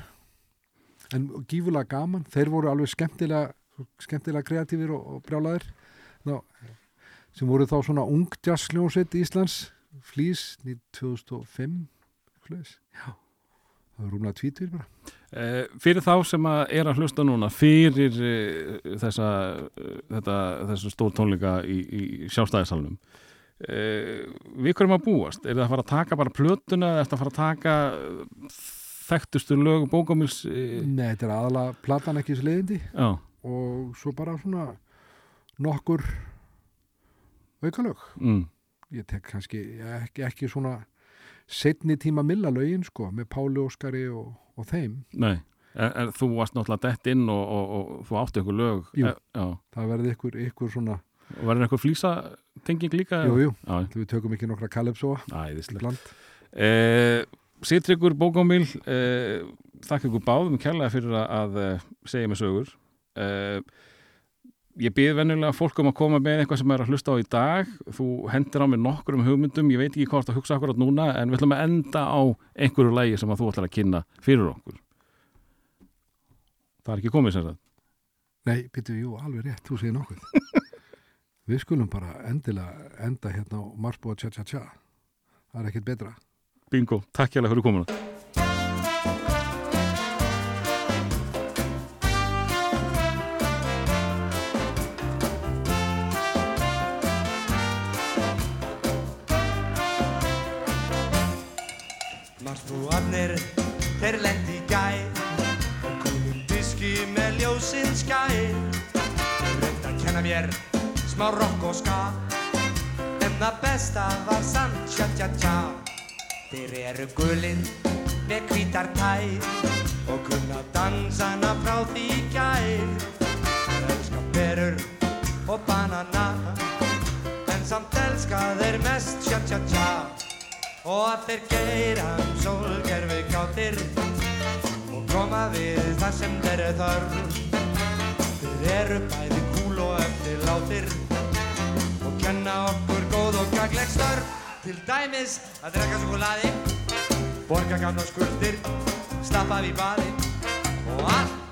En gífulega gaman. Þeir voru alveg skemmtilega skemmtilega kreatífir og, og brjálaðir. Ná, sem voru þá svona ung jazzljónsveit Íslands Flís 2005 eitthvað já það var rúmlega tvítur bara. Eh, fyrir þá sem að er að hlusta núna fyrir eh, þessa, eh, þetta, þessa stór tónleika í, í sjálfstæðisalunum eh, við hverjum að búast? Er það að fara að taka bara plötuna eða er það að fara að taka eh, þekktustu lög bókamils eh, Nei, þetta er aðalega platan ekki sliðindi já, og svo bara svona nokkur aukalög. Mm, ég tek kannski ekki, ekki svona setni tíma milla lögin sko með Páli Óskari og, og þeim. Nei. En, en þú varst náttúrulega dett inn og, og, og þú átti ykkur lög. Jú. Eh, já, það verði ykkur, ykkur svona og verður einhver flýsa tenging líka? jú, jú, Já, við tökum ekki nokkra Calypsoa. Æðislega bland. Eh, Sittryggur Bókamil eh, þakka ykkur báðum kærlega fyrir að, að eh, segja mig sögur. Eh, ég byrð venjulega fólk um að koma með eitthvað sem er að hlusta á í dag. Þú hendir á mig nokkur um hugmyndum. Ég veit ekki hvort að hugsa akkurat núna en við ætlum að enda á einhverju lægi sem að þú ætlar að kynna fyrir okkur. Það er ekki komið sem sagt. Nei, býttu, jú, alveg rétt, þú segir nokkuð. Við skulum bara endilega enda hérna á Marsbúa tja tja tja Það er ekkert betra. Bingo, takk hérlega fyrir komuna Marsbúarnir, þeir lendi í gær? Kúlum diski með ljósinn skær. Rönd að kenna mér smá rock og ska. En það besta var samt tja tja tja. Þeir eru gulir með hvítar tær Og kunna dansana frá því í gær. Elska perur og banana En samt elska þeir mest tja tja tja og allir geiran um sólgerfi gáttir og koma við það sem þeir eru þörn þeir eru bæði kúl og eftir látir og kenna okkur góð og gagleg störn til dæmis að drekka sokolaði borga gamla skuldir stappa við baði og allt